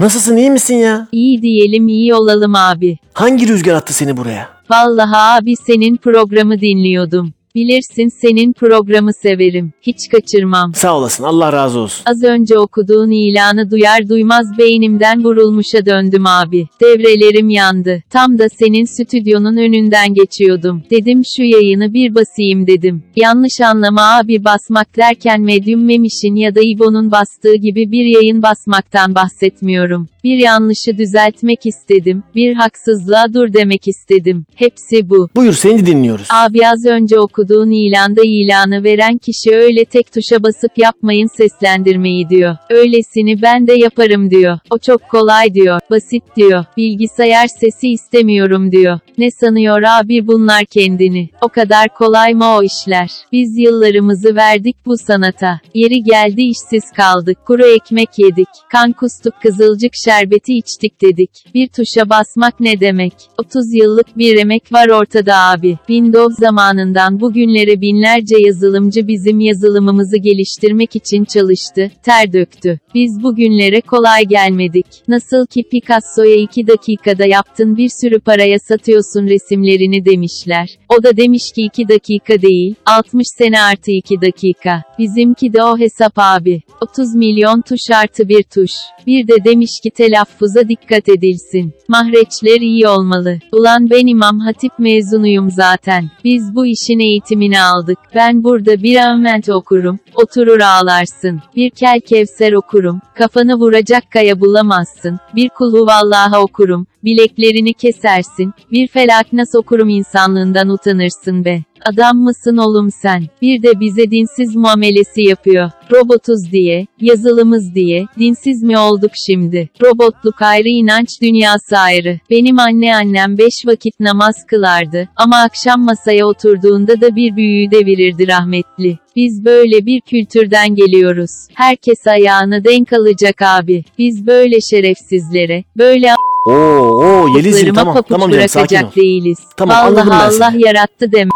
Speaker 1: Nasılsın iyi misin ya?
Speaker 10: İyi diyelim iyi olalım abi.
Speaker 1: Hangi rüzgar attı seni buraya?
Speaker 10: Vallahi abi senin programı dinliyordum. Bilirsin senin programı severim. Hiç kaçırmam.
Speaker 1: Sağ olasın Allah razı olsun.
Speaker 10: Az önce okuduğun ilanı duyar duymaz beynimden vurulmuşa döndüm abi. Devrelerim yandı. Tam da senin stüdyonun önünden geçiyordum. Dedim şu yayını bir basayım dedim. Yanlış anlama abi basmak derken Medium Memiş'in ya da İbo'nun bastığı gibi bir yayın basmaktan bahsetmiyorum. Bir yanlışı düzeltmek istedim. Bir haksızlığa dur demek istedim. Hepsi bu.
Speaker 1: Buyur seni dinliyoruz.
Speaker 10: Abi az önce okuduğun ilanda ilanı veren kişi öyle tek tuşa basıp yapmayın seslendirmeyi diyor. Öylesini ben de yaparım diyor. O çok kolay diyor. Basit diyor. Bilgisayar sesi istemiyorum diyor. Ne sanıyor abi bunlar kendini? O kadar kolay mı o işler? Biz yıllarımızı verdik bu sanata. Yeri geldi işsiz kaldık. Kuru ekmek yedik. Kan kustuk kızılcık şerbeti içtik dedik. Bir tuşa basmak ne demek? 30 yıllık bir emek var ortada abi. Windows zamanından bugünlere binlerce yazılımcı bizim yazılımımızı geliştirmek için çalıştı, ter döktü. Biz bugünlere kolay gelmedik. Nasıl ki Picasso'ya 2 dakikada yaptın bir sürü paraya satıyorsun resimlerini demişler. O da demiş ki 2 dakika değil, 60 sene artı 2 dakika. Bizimki de o hesap abi. 30 milyon tuş artı bir tuş. Bir de demiş ki telaffuza dikkat edilsin. Mahreçler iyi olmalı. Ulan ben İmam Hatip mezunuyum zaten. Biz bu işin eğitimini aldık. Ben burada bir amment okurum. Oturur ağlarsın. Bir kel kevser okurum. Kafanı vuracak kaya bulamazsın. Bir kul huvallaha okurum. Bileklerini kesersin. Bir felaknas okurum insanlığından utanırsın be. Adam mısın oğlum sen? Bir de bize dinsiz muamelesi yapıyor. Robotuz diye, yazılımız diye, dinsiz mi olduk şimdi? Robotluk ayrı inanç dünyası ayrı. Benim anne annem beş vakit namaz kılardı. Ama akşam masaya oturduğunda da bir büyüğü devirirdi rahmetli. Biz böyle bir kültürden geliyoruz. Herkes ayağını denk alacak abi. Biz böyle şerefsizlere, böyle
Speaker 1: Oo, oo
Speaker 10: a**larıma
Speaker 1: tamam tamam canım sakin ol.
Speaker 10: değiliz.
Speaker 1: Tamam,
Speaker 10: Vallahi
Speaker 1: anladım ben
Speaker 10: Allah
Speaker 1: seni.
Speaker 10: yarattı deme.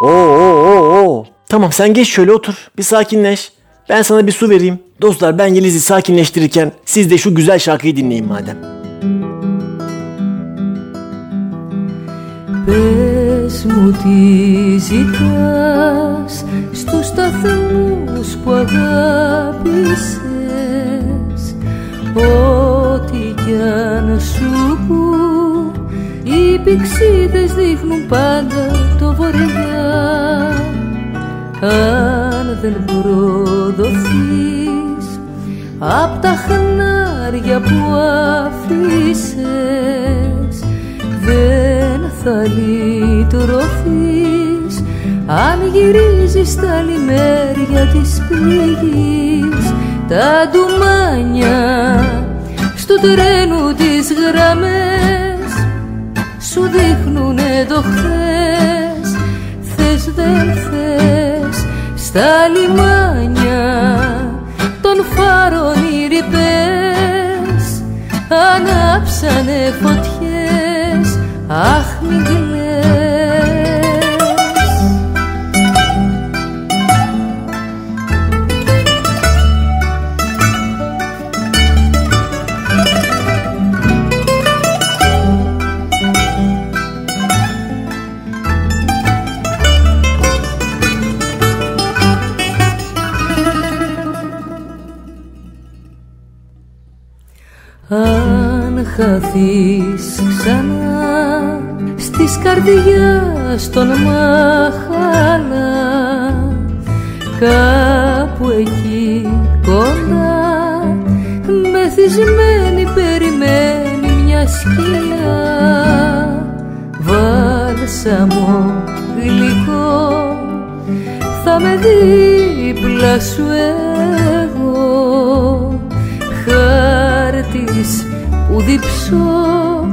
Speaker 1: Oo, oo, oo, oo. Tamam sen geç şöyle otur. Bir sakinleş. Ben sana bir su vereyim. Dostlar ben Yeliz'i sakinleştirirken siz de şu güzel şarkıyı dinleyin madem.
Speaker 11: Πες μου τι ζητάς στους σταθμούς που αγάπησες Ό,τι κι αν σου πουν οι πηξίδες δείχνουν πάντα το βορειά Αν δεν προδοθείς απ' τα χνάρια που αφήσες δεν θα λυτρωθείς. Αν γυρίζεις τα λιμέρια της πληγής τα ντουμάνια στο τρένου τις γραμμές σου δείχνουνε το χθες. Θες δεν θες στα λιμάνια των φάρων οι ρηπές. Ανάψανε φωτιές αχ μην χαθείς ξανά Στις καρδιάς των μαχαλά. Κάπου εκεί κοντά Μεθυσμένη περιμένει μια σκιά Βάλσαμο γλυκό θα με δίπλα σου που διψώ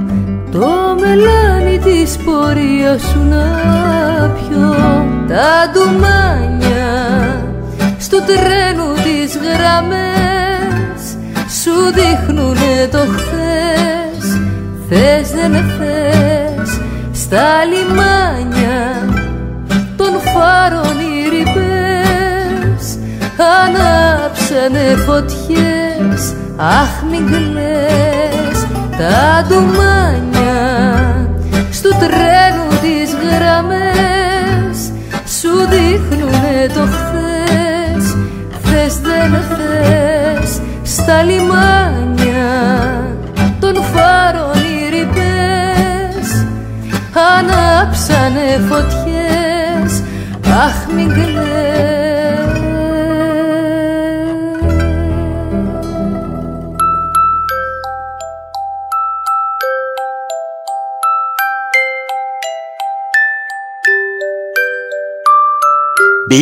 Speaker 11: το μελάνι της πορείας σου να πιω. Τα ντουμάνια στο τρένου τις γραμμές σου δείχνουνε το χθες. Θες δεν θες στα λιμάνια των φάρων οι ρηπές ανάψανε φωτιές. Αχ μην κλαις τα ντουμάνια στου τρένου τις γραμμές σου δείχνουνε το χθες. Θες δεν θες στα λιμάνια των φάρων οι ρηπές ανάψανε φωτιές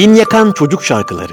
Speaker 1: Beyin yakan çocuk şarkıları.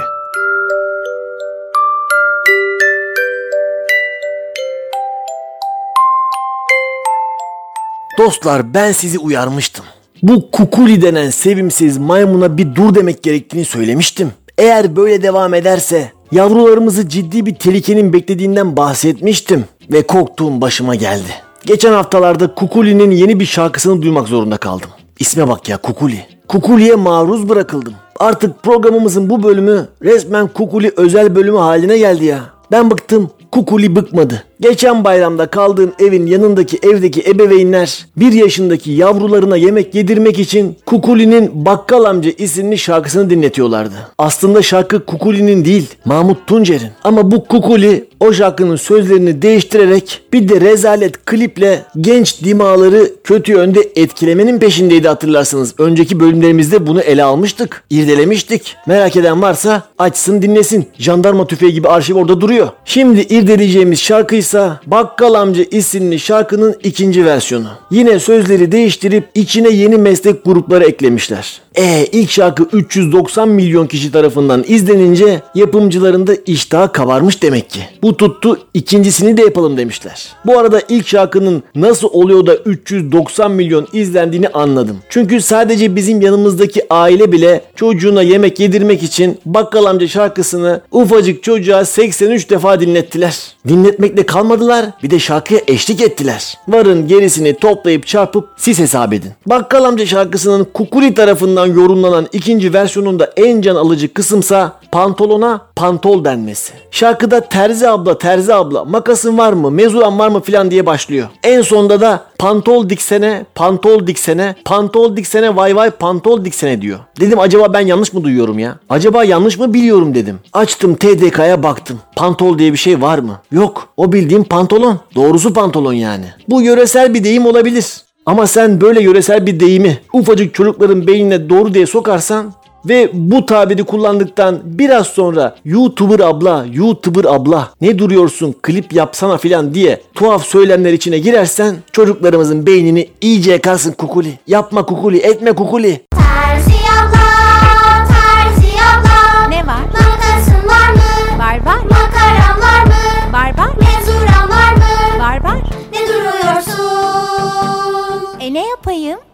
Speaker 1: Dostlar ben sizi uyarmıştım. Bu kukuli denen sevimsiz maymuna bir dur demek gerektiğini söylemiştim. Eğer böyle devam ederse yavrularımızı ciddi bir tehlikenin beklediğinden bahsetmiştim ve korktuğum başıma geldi. Geçen haftalarda Kukuli'nin yeni bir şarkısını duymak zorunda kaldım. İsme bak ya Kukuli. Kukuli'ye maruz bırakıldım. Artık programımızın bu bölümü resmen Kukuli özel bölümü haline geldi ya. Ben bıktım, Kukuli bıkmadı. Geçen bayramda kaldığım evin yanındaki evdeki ebeveynler bir yaşındaki yavrularına yemek yedirmek için Kukuli'nin Bakkal Amca isimli şarkısını dinletiyorlardı. Aslında şarkı Kukuli'nin değil Mahmut Tuncer'in. Ama bu Kukuli o şarkının sözlerini değiştirerek bir de rezalet kliple genç dimaları kötü yönde etkilemenin peşindeydi hatırlarsınız. Önceki bölümlerimizde bunu ele almıştık, irdelemiştik. Merak eden varsa açsın dinlesin. Jandarma tüfeği gibi arşiv orada duruyor. Şimdi irdeleyeceğimiz şarkı ise Bakkal Amca isimli şarkının ikinci versiyonu. Yine sözleri değiştirip içine yeni meslek grupları eklemişler. E ilk şarkı 390 milyon kişi tarafından izlenince yapımcıların da iştahı kabarmış demek ki. Bu tuttu ikincisini de yapalım demişler. Bu arada ilk şarkının nasıl oluyor da 390 milyon izlendiğini anladım. Çünkü sadece bizim yanımızdaki aile bile çocuğuna yemek yedirmek için Bakkal Amca şarkısını ufacık çocuğa 83 defa dinlettiler. Dinletmekle kalmadılar bir de şarkıya eşlik ettiler. Varın gerisini toplayıp çarpıp siz hesap edin. Bakkal Amca şarkısının Kukuli tarafından yorumlanan ikinci versiyonunda en can alıcı kısımsa pantolona pantol denmesi. Şarkıda terzi abla terzi abla makasın var mı mezuran var mı filan diye başlıyor. En sonda da pantol diksene pantol diksene pantol diksene vay vay pantol diksene diyor. Dedim acaba ben yanlış mı duyuyorum ya? Acaba yanlış mı biliyorum dedim. Açtım TDK'ya baktım. Pantol diye bir şey var mı? Yok. O bildiğim pantolon. Doğrusu pantolon yani. Bu yöresel bir deyim olabilir. Ama sen böyle yöresel bir deyimi ufacık çocukların beynine doğru diye sokarsan ve bu tabiri kullandıktan biraz sonra YouTuber abla, YouTuber abla ne duruyorsun klip yapsana filan diye tuhaf söylemler içine girersen çocuklarımızın beynini iyice yakarsın kukuli. Yapma kukuli, etme kukuli.
Speaker 12: E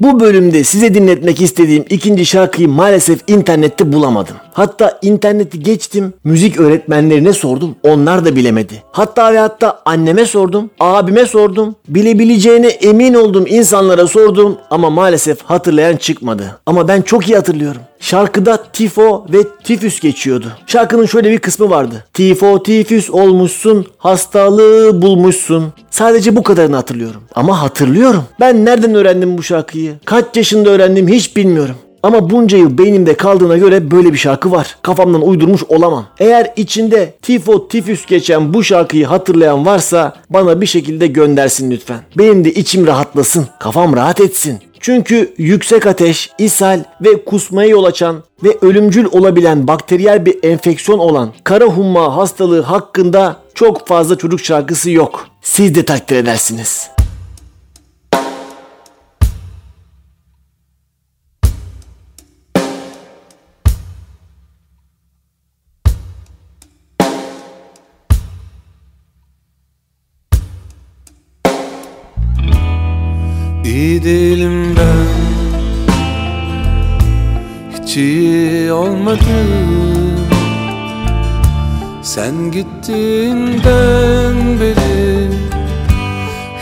Speaker 1: Bu bölümde size dinletmek istediğim ikinci şarkıyı maalesef internette bulamadım. Hatta interneti geçtim, müzik öğretmenlerine sordum, onlar da bilemedi. Hatta ve hatta anneme sordum, abime sordum, bilebileceğine emin olduğum insanlara sordum ama maalesef hatırlayan çıkmadı. Ama ben çok iyi hatırlıyorum. Şarkıda tifo ve tifüs geçiyordu. Şarkının şöyle bir kısmı vardı. Tifo tifüs olmuşsun, hastalığı bulmuşsun. Sadece bu kadarını hatırlıyorum. Ama hatırlıyorum. Ben nereden öğrendim bu şarkıyı? Kaç yaşında öğrendim hiç bilmiyorum. Ama bunca yıl beynimde kaldığına göre böyle bir şarkı var. Kafamdan uydurmuş olamam. Eğer içinde tifo tifüs geçen bu şarkıyı hatırlayan varsa bana bir şekilde göndersin lütfen. Benim de içim rahatlasın. Kafam rahat etsin. Çünkü yüksek ateş, ishal ve kusmaya yol açan ve ölümcül olabilen bakteriyel bir enfeksiyon olan kara humma hastalığı hakkında çok fazla çocuk şarkısı yok. Siz de takdir edersiniz.
Speaker 2: Değilim ben. Hiç iyi olmadım. Sen gittiğinden beri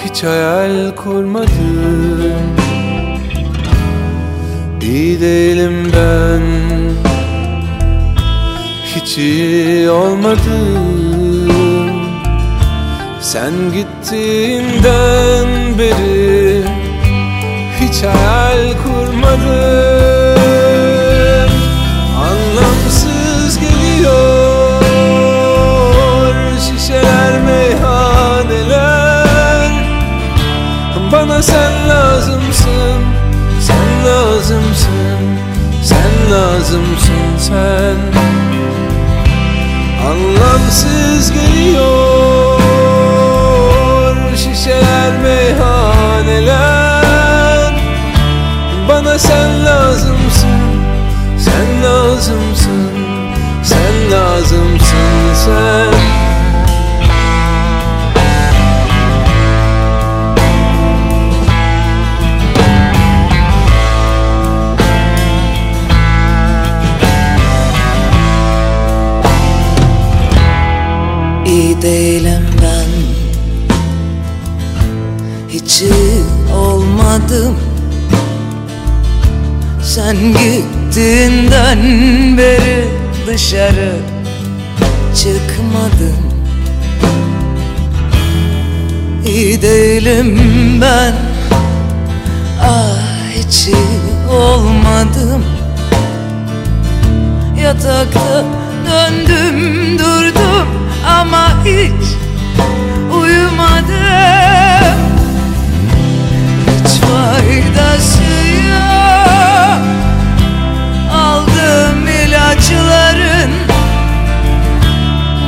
Speaker 2: Hiç hayal kurmadım. İyi değilim ben. Hiç iyi olmadım. Sen gittiğinden beri hiç hayal kurmadım. Anlamsız geliyor şişeler meyhaneler. Bana sen lazımsın, sen lazımsın, sen lazımsın sen. Anlamsız geliyor şişeler meyhaneler sen lazımsın, sen lazımsın, sen lazımsın sen
Speaker 13: Sen gittiğinden beri dışarı çıkmadım İyi değilim ben Ah hiç iyi olmadım. Yatakta döndüm durdum ama hiç uyumadım. Hiç faydası ilaçların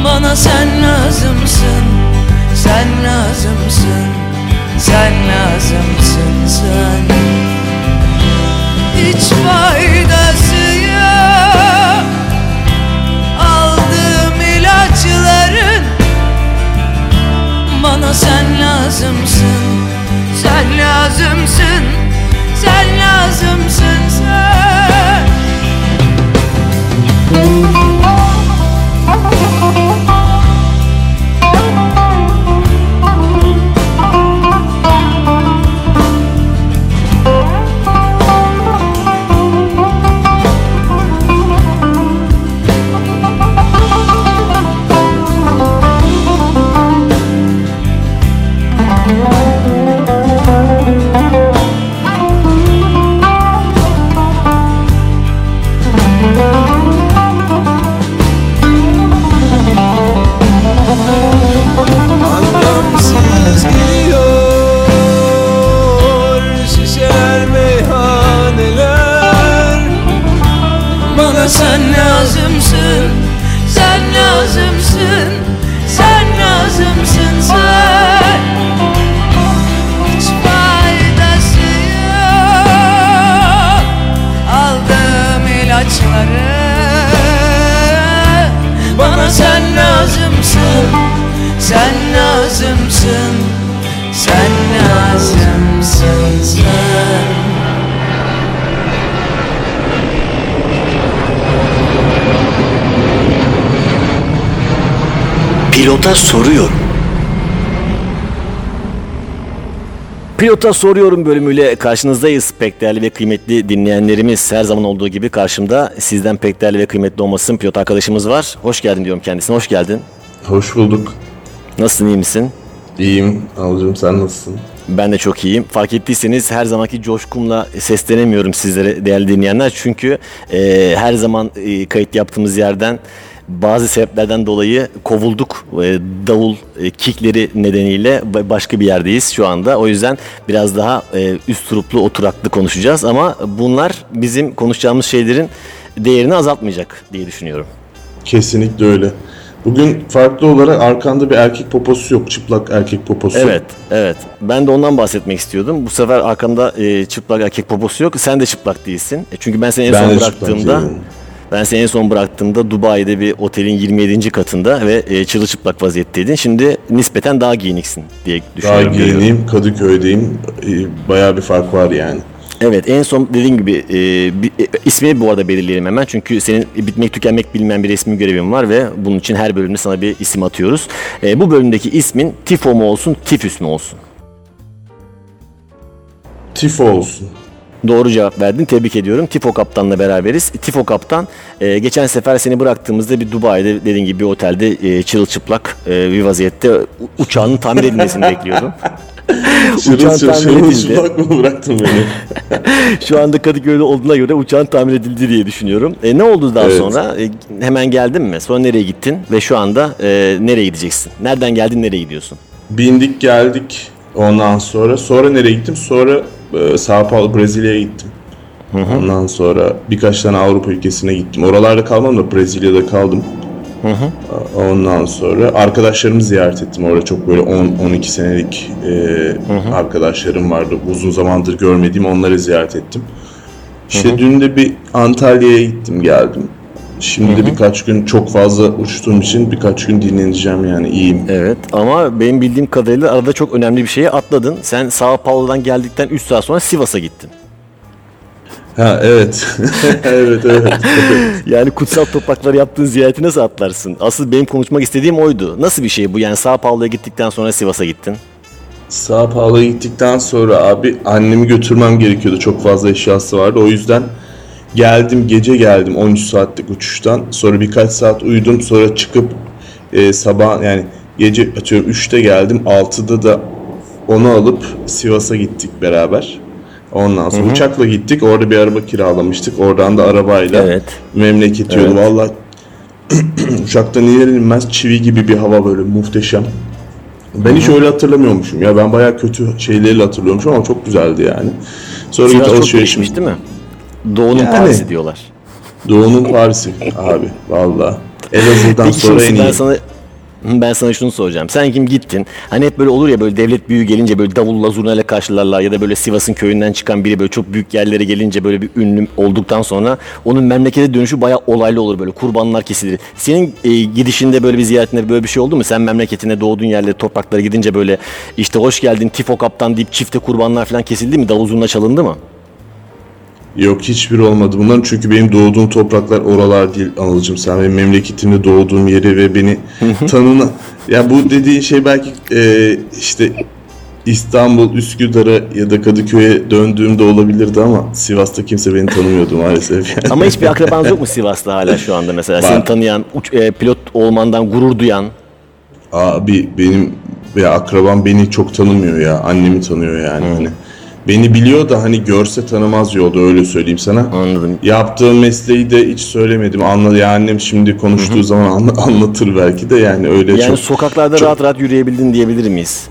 Speaker 13: Bana sen lazımsın Sen lazımsın Sen lazımsın sen. Hiç faydası yok Aldığım ilaçların. Bana sen lazımsın Sen lazımsın Sen lazımsın lazımsın Sen lazımsın Sen lazımsın sen. Hiç faydası yok Aldığım ilaçları. Bana sen lazımsın Sen
Speaker 1: Pilota soruyorum. Pilota soruyorum bölümüyle karşınızdayız pek değerli ve kıymetli dinleyenlerimiz. Her zaman olduğu gibi karşımda sizden pek değerli ve kıymetli olmasın pilot arkadaşımız var. Hoş geldin diyorum kendisine. Hoş geldin.
Speaker 14: Hoş bulduk.
Speaker 1: Nasılsın iyi misin?
Speaker 14: İyiyim. Alıcım sen nasılsın?
Speaker 1: Ben de çok iyiyim. Fark ettiyseniz her zamanki coşkumla seslenemiyorum sizlere değerli dinleyenler. Çünkü e, her zaman e, kayıt yaptığımız yerden bazı sebeplerden dolayı kovulduk. E, davul e, kickleri nedeniyle ba- başka bir yerdeyiz şu anda. O yüzden biraz daha e, üst turuplu oturaklı konuşacağız. Ama bunlar bizim konuşacağımız şeylerin değerini azaltmayacak diye düşünüyorum.
Speaker 14: Kesinlikle öyle. Bugün farklı olarak arkanda bir erkek poposu yok. Çıplak erkek poposu.
Speaker 1: Evet, evet. Ben de ondan bahsetmek istiyordum. Bu sefer arkamda e, çıplak erkek poposu yok. Sen de çıplak değilsin. E, çünkü ben seni en
Speaker 14: Ben
Speaker 1: son bıraktığımda
Speaker 14: değilim.
Speaker 1: Ben seni en son bıraktığımda Dubai'de bir otelin 27. katında ve e, çırılçıplak vaziyetteydin. Şimdi nispeten daha giyiniksin diye
Speaker 14: Daha
Speaker 1: düşünüyorum. görüyorum.
Speaker 14: giyineyim. Kadıköy'deyim. Ee, Bayağı bir fark var yani.
Speaker 1: Evet en son dediğim gibi e, bir, e, ismini bu arada belirleyelim hemen. Çünkü senin bitmek tükenmek bilmeyen bir resmi görevin var ve bunun için her bölümde sana bir isim atıyoruz. E, bu bölümdeki ismin Tifo mu olsun, Tifüs mü olsun?
Speaker 14: Tifo olsun.
Speaker 1: Doğru cevap verdin. Tebrik ediyorum. Tifo Kaptan'la beraberiz. Tifo Kaptan e, geçen sefer seni bıraktığımızda bir Dubai'de dediğin gibi bir otelde e, çırılçıplak e, bir vaziyette uçağının tamir edilmesini bekliyordum. Uçağın tamir edildi.
Speaker 14: mı bıraktın beni?
Speaker 1: Şu anda Kadıköy'de olduğuna göre uçağın tamir edildi diye düşünüyorum. E, ne oldu daha
Speaker 14: Evet.
Speaker 1: sonra? E, hemen geldin mi? Sonra nereye gittin? Ve şu anda e, nereye gideceksin? Nereden geldin, nereye gidiyorsun?
Speaker 14: Bindik geldik ondan sonra. Sonra nereye gittim? Sonra e, Sao Paulo Brezilya'ya gittim. Ondan sonra birkaç tane Avrupa ülkesine gittim. Oralarda kalmam da Brezilya'da kaldım. Ondan sonra arkadaşlarımı ziyaret ettim. Orada çok böyle 10-12 senelik e, arkadaşlarım vardı. Uzun zamandır görmediğim onları ziyaret ettim. İşte dün de bir Antalya'ya gittim geldim. Şimdi de birkaç gün çok fazla uçtuğum için birkaç gün dinleneceğim yani iyiyim.
Speaker 1: Evet ama benim bildiğim kadarıyla arada çok önemli bir şeyi atladın. Sen Sao Paulo'dan geldikten 3 saat sonra Sivas'a gittin.
Speaker 14: Ha evet. evet evet.
Speaker 1: Yani kutsal toprakları yaptığın ziyareti nasıl atlarsın? Asıl benim konuşmak istediğim oydu. Nasıl bir şey bu? Yani Sao Paulo'ya gittikten sonra Sivas'a gittin.
Speaker 14: Sao Paulo'ya gittikten sonra abi annemi götürmem gerekiyordu. Çok fazla eşyası vardı. O yüzden geldim gece geldim 13 saatlik uçuştan. Sonra birkaç saat uyudum. Sonra çıkıp e, sabah yani gece atıyorum 3'te geldim. 6'da da onu alıp Sivas'a gittik beraber. Ondan sonra
Speaker 1: Hı hı.
Speaker 14: uçakla gittik. Orada bir araba kiralamıştık. Oradan da arabayla
Speaker 1: Evet.
Speaker 14: memleket yolu.
Speaker 1: Evet.
Speaker 14: Valla uçaktan iner inmez çivi gibi bir hava böyle muhteşem. Ben hiç öyle hatırlamıyormuşum ya. Ben bayağı kötü şeyleri hatırlıyormuşum ama çok güzeldi yani. Sonra
Speaker 1: Sivas
Speaker 14: git alışverişim.
Speaker 1: değil mi? Doğu'nun
Speaker 14: Yani.
Speaker 1: Paris'i diyorlar.
Speaker 14: Doğu'nun Paris'i abi valla. Elazığ'dan
Speaker 1: Peki
Speaker 14: sonra en
Speaker 1: şimdi ben
Speaker 14: iyi.
Speaker 1: sana ben sana şunu soracağım. Sen kim gittin? Hani hep böyle olur ya böyle devlet büyüğü gelince böyle davulla zurnayla karşılarlar ya da böyle Sivas'ın köyünden çıkan biri böyle çok büyük yerlere gelince böyle bir ünlü olduktan sonra onun memlekete dönüşü bayağı olaylı olur böyle kurbanlar kesilir. Senin e, gidişinde böyle bir ziyaretinde böyle bir şey oldu mu? Sen memleketine doğduğun yerlere topraklara gidince böyle işte hoş geldin Tifo Kaptan deyip çifte kurbanlar falan kesildi mi? Davul zurna çalındı mı?
Speaker 14: Yok hiçbir olmadı bunların çünkü benim doğduğum topraklar oralar değil Anılcım sen benim memleketimde doğduğum yeri ve beni tanına ya bu dediğin şey belki e, işte İstanbul, Üsküdar'a ya da Kadıköy'e döndüğümde olabilirdi ama Sivas'ta kimse beni tanımıyordu maalesef. Yani.
Speaker 1: Ama hiçbir akrabanız yok mu Sivas'ta hala şu anda mesela?
Speaker 14: Var.
Speaker 1: Seni tanıyan, uç- e, pilot olmandan gurur duyan.
Speaker 14: Abi benim ya akrabam beni çok tanımıyor ya. Annemi tanıyor yani hani. Beni biliyor da hani görse tanımaz yolda öyle söyleyeyim sana.
Speaker 1: Anladım.
Speaker 14: Yaptığım mesleği de hiç söylemedim. Anladı ya annem şimdi konuştuğu zaman anla- anlatır belki de yani öyle
Speaker 1: Yani
Speaker 14: çok.
Speaker 1: sokaklarda
Speaker 14: çok-
Speaker 1: rahat rahat yürüyebildin diyebilir miyiz?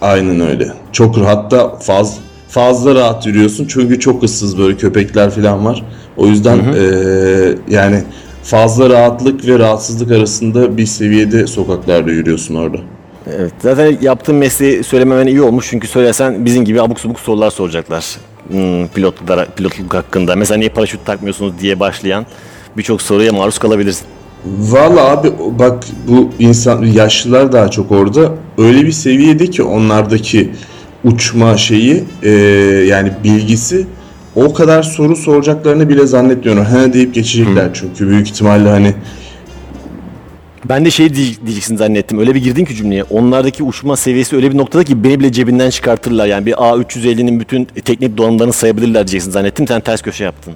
Speaker 14: Aynen öyle. Çok hatta faz, fazla rahat yürüyorsun çünkü çok ıssız böyle köpekler falan var. O yüzden eee, yani fazla rahatlık ve rahatsızlık arasında bir seviyede sokaklarda yürüyorsun orada.
Speaker 1: Evet. Zaten yaptığın mesleği söylememen iyi olmuş çünkü söylesen bizim gibi abuk subuk sorular soracaklar. Hmm, pilotlara, pilotluk hakkında. Mesela niye paraşüt takmıyorsunuz diye başlayan birçok soruya maruz kalabilirsin.
Speaker 14: Valla abi bak bu insan yaşlılar daha çok orada öyle bir seviyede ki onlardaki uçma şeyi eee, yani bilgisi o kadar soru soracaklarını bile zannetmiyorum. He deyip geçecekler çünkü büyük ihtimalle hani
Speaker 1: Ben de şey diye- diyeceksin zannettim. Öyle bir girdin ki cümleye. Onlardaki uçma seviyesi öyle bir noktada ki beni bile cebinden çıkartırlar. Yani bir A350'nin bütün teknik donanımlarını sayabilirler diyeceksin zannettim. Sen ters köşe yaptın.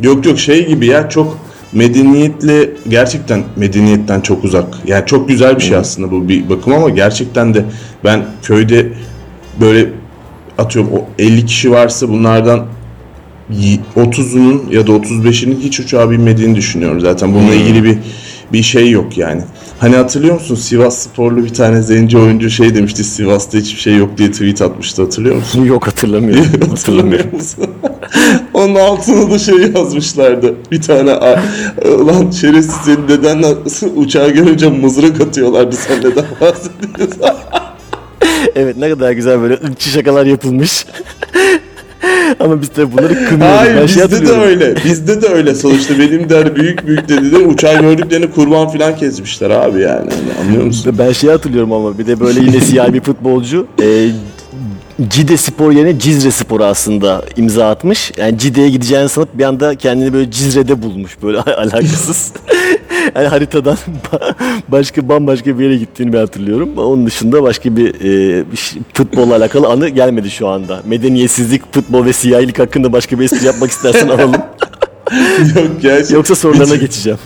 Speaker 14: Yok yok şey gibi ya çok medeniyetle gerçekten medeniyetten çok uzak. Yani çok güzel bir şey aslında bu bir bakım ama gerçekten de ben köyde böyle atıyorum o 50 kişi varsa bunlardan y- 30'unun ya da 35'inin hiç uçağa binmediğini düşünüyorum. Zaten bununla ilgili bir bir şey yok yani. Hani hatırlıyor musun Sivas sporlu bir tane zenci oyuncu şey demişti Sivas'ta hiçbir şey yok diye tweet atmıştı hatırlıyor musun?
Speaker 1: Yok hatırlamıyorum.
Speaker 14: Hatırlamıyor musun? Onun altına da şey yazmışlardı. Bir tane "A- lan şerefsiz senin dedenle uçağı görünce mızrak atıyorlardı sen neden bahsediyorsun?
Speaker 1: evet ne kadar güzel böyle ırkçı şakalar yapılmış. Ama biz de bunları kınıyoruz.
Speaker 14: Hayır
Speaker 1: Ben şey
Speaker 14: bizde de
Speaker 1: hatırlıyorum.
Speaker 14: öyle. Bizde de öyle sonuçta. Benim de hani büyük büyük dediler uçağı gördüklerini kurban falan kesmişler abi yani. Hani anlıyor musun?
Speaker 1: Ben şey hatırlıyorum ama bir de böyle yine siyah bir futbolcu e, Cide Spor yerine Cizre Spor'a aslında imza atmış. Yani Cide'ye gideceğini sanıp bir anda kendini böyle Cizre'de bulmuş böyle alakasız. yani haritadan ba- başka bambaşka bir yere gittiğini ben hatırlıyorum. Onun dışında başka bir, e, futbolla alakalı anı gelmedi şu anda. Medeniyetsizlik, futbol ve siyahilik hakkında başka bir espri yapmak istersen alalım.
Speaker 14: Yok şey-
Speaker 1: Yoksa sorularına geçeceğim.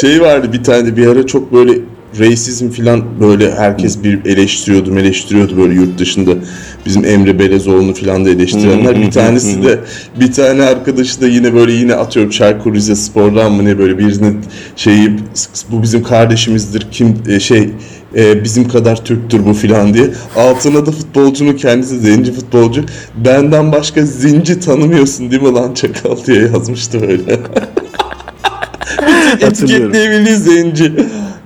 Speaker 14: şey vardı bir tane bir ara çok böyle racism filan böyle herkes bir eleştiriyordu eleştiriyordu böyle yurt dışında bizim Emre Belezoğlu'nu filan da eleştirenler bir tanesi de bir tane arkadaşı da yine böyle yine atıyorum Çaykur Rizespor'dan mı ne böyle birinin şeyi bu bizim kardeşimizdir kim e, şey e, bizim kadar Türktür bu filan diye altına da futbolcunun kendisi zenci futbolcu benden başka zenci tanımıyorsun değil mi lan çakal diye yazmıştı böyle.
Speaker 1: Hatırlıyorum.
Speaker 14: Etiketleyebildiği zenci.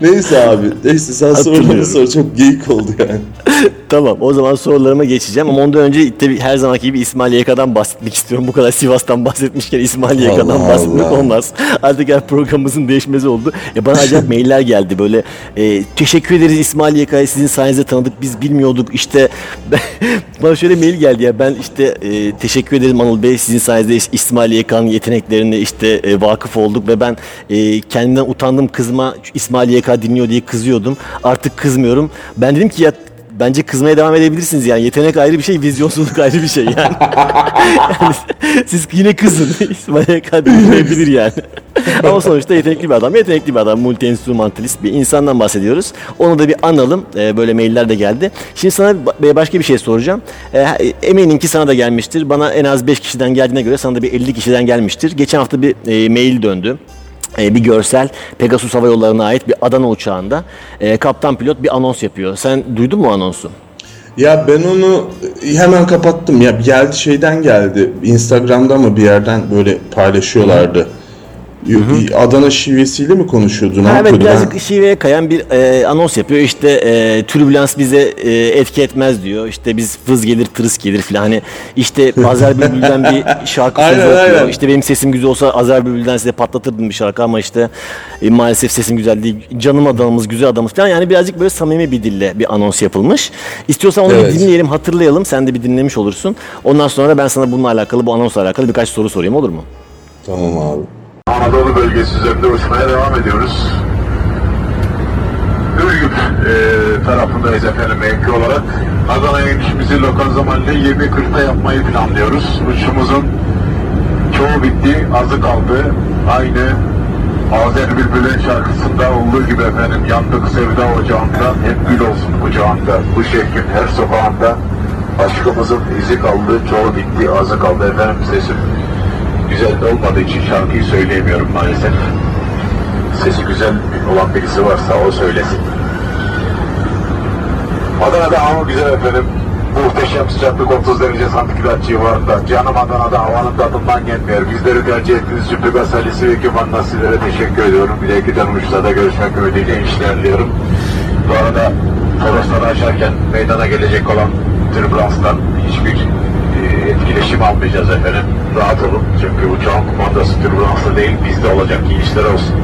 Speaker 14: Neyse abi. Neyse sen
Speaker 1: Hatırlıyorum.
Speaker 14: sor. Çok geyik oldu yani.
Speaker 1: Tamam o zaman sorularıma geçeceğim ama ondan önce tabii her zamanki gibi İsmail YK'dan bahsetmek istiyorum. Bu kadar Sivas'tan bahsetmişken İsmail YK'dan bahsetmek
Speaker 14: Allah.
Speaker 1: olmaz. Artık her programımızın değişmezi oldu. Ya bana acayip mailler geldi böyle e, teşekkür ederiz İsmail YK'yı sizin sayenizde tanıdık biz bilmiyorduk işte bana şöyle mail geldi ya ben işte e, teşekkür ederim Anıl Bey sizin sayenizde İs- İsmail YK'nın yeteneklerine işte e, vakıf olduk ve ben e, kendimden utandım kızma İsmail YK dinliyor diye kızıyordum artık kızmıyorum ben dedim ki ya Bence kızmaya devam edebilirsiniz yani. Yetenek ayrı bir şey, vizyonsuzluk ayrı bir şey yani. Yani siz yine kızın. İsmail Yakan dinleyebilir yani. Ama sonuçta yetenekli bir adam. Yetenekli bir adam. Multi enstrümantalist bir insandan bahsediyoruz. Onu da bir analım. Ee, böyle mailler de geldi. Şimdi sana ba- başka bir şey soracağım. Ee, eminim ki sana da gelmiştir. Bana en az 5 kişiden geldiğine göre sana da bir 50 kişiden gelmiştir. Geçen hafta bir e, mail döndü. E, bir görsel Pegasus Hava Yolları'na ait bir Adana uçağında e, kaptan pilot bir anons yapıyor. Sen duydun mu anonsu?
Speaker 14: Ya ben onu hemen kapattım. Ya geldi şeyden geldi. Instagram'da mı bir yerden böyle paylaşıyorlardı. Adana şivesiyle mi konuşuyordu? Ne
Speaker 1: Ha, evet birazcık
Speaker 14: Ben-
Speaker 1: şiveye kayan bir e, anons yapıyor. İşte e, türbülans bize e, etki etmez diyor. İşte biz vız gelir tırıs gelir filan. Hani işte Azer Bülbül'den bir şarkı sözü
Speaker 14: Aynen,
Speaker 1: okuyor.
Speaker 14: aynen.
Speaker 1: İşte benim sesim güzel olsa Azer Bülbül'den size patlatırdım bir şarkı ama işte e, maalesef sesim güzel değil. Canım adamımız, güzel adamımız falan. Yani birazcık böyle samimi bir dille bir anons yapılmış. İstiyorsan onu
Speaker 14: Evet.
Speaker 1: bir dinleyelim, hatırlayalım. Sen de bir dinlemiş olursun. Ondan sonra ben sana bununla alakalı, bu anonsla alakalı birkaç soru sorayım olur mu?
Speaker 14: Tamam abi.
Speaker 15: Anadolu bölgesi üzerinde uçmaya devam ediyoruz. Ürgüp e, tarafındayız efendim mevki olarak. Adana'ya inişimizi lokal zamanla 20.40'da yapmayı planlıyoruz. Uçuşumuzun çoğu bitti, azı kaldı. Aynı Azer Bülbül'ün şarkısında olduğu gibi efendim yandık sevda ocağında hep gül olsun kucağında. Bu şehrin her sokağında aşkımızın izi kaldı, çoğu bitti, azı kaldı efendim sesim güzel olmadığı için şarkıyı söyleyemiyorum maalesef. Sesi güzel olan birisi varsa o söylesin. Adana'da hava güzel efendim. Muhteşem sıcaklık 30 derece santigrat civarında. Canım Adana'da havanın tadından gelmiyor. Bizleri tercih ettiğiniz için Pegas Halisi ve ekipmanına sizlere teşekkür ediyorum. Bir dahaki uçuşlarda görüşmek ümidiyle inişler diliyorum. Bu arada Torosları aşarken meydana gelecek olan türbülanstan etkileşim almayacağız efendim. Rahat olun çünkü uçağın kumandası türbülanslı değil bizde olacak. İyi işler olsun.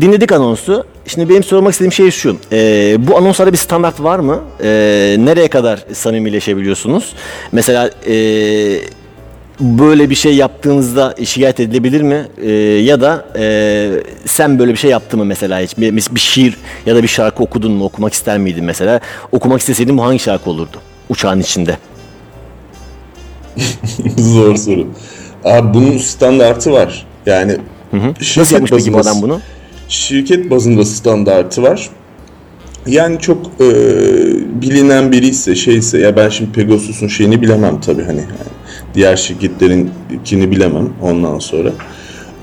Speaker 1: Dinledik anonsu. Şimdi benim sormak istediğim şey şu. Ee, bu anonslarda bir standart var mı? Ee, nereye kadar samimileşebiliyorsunuz? Mesela ee, böyle bir şey yaptığınızda şikayet edilebilir mi? Ee, ya da e, sen böyle bir şey yaptın mı mesela hiç? Bir, bir şiir ya da bir şarkı okudun mu? Okumak ister miydin mesela? Okumak isteseydin bu hangi şarkı olurdu? Uçağın içinde.
Speaker 14: Zor soru. Abi bunun standartı var. Yani
Speaker 1: Nasıl yapmış peki bu adam bunu?
Speaker 14: Şirket bazında standartı var. Yani çok e, bilinen biri ise şeyse ya ben şimdi Pegasus'un şeyini bilemem tabii hani yani diğer şirketlerinkini bilemem ondan sonra.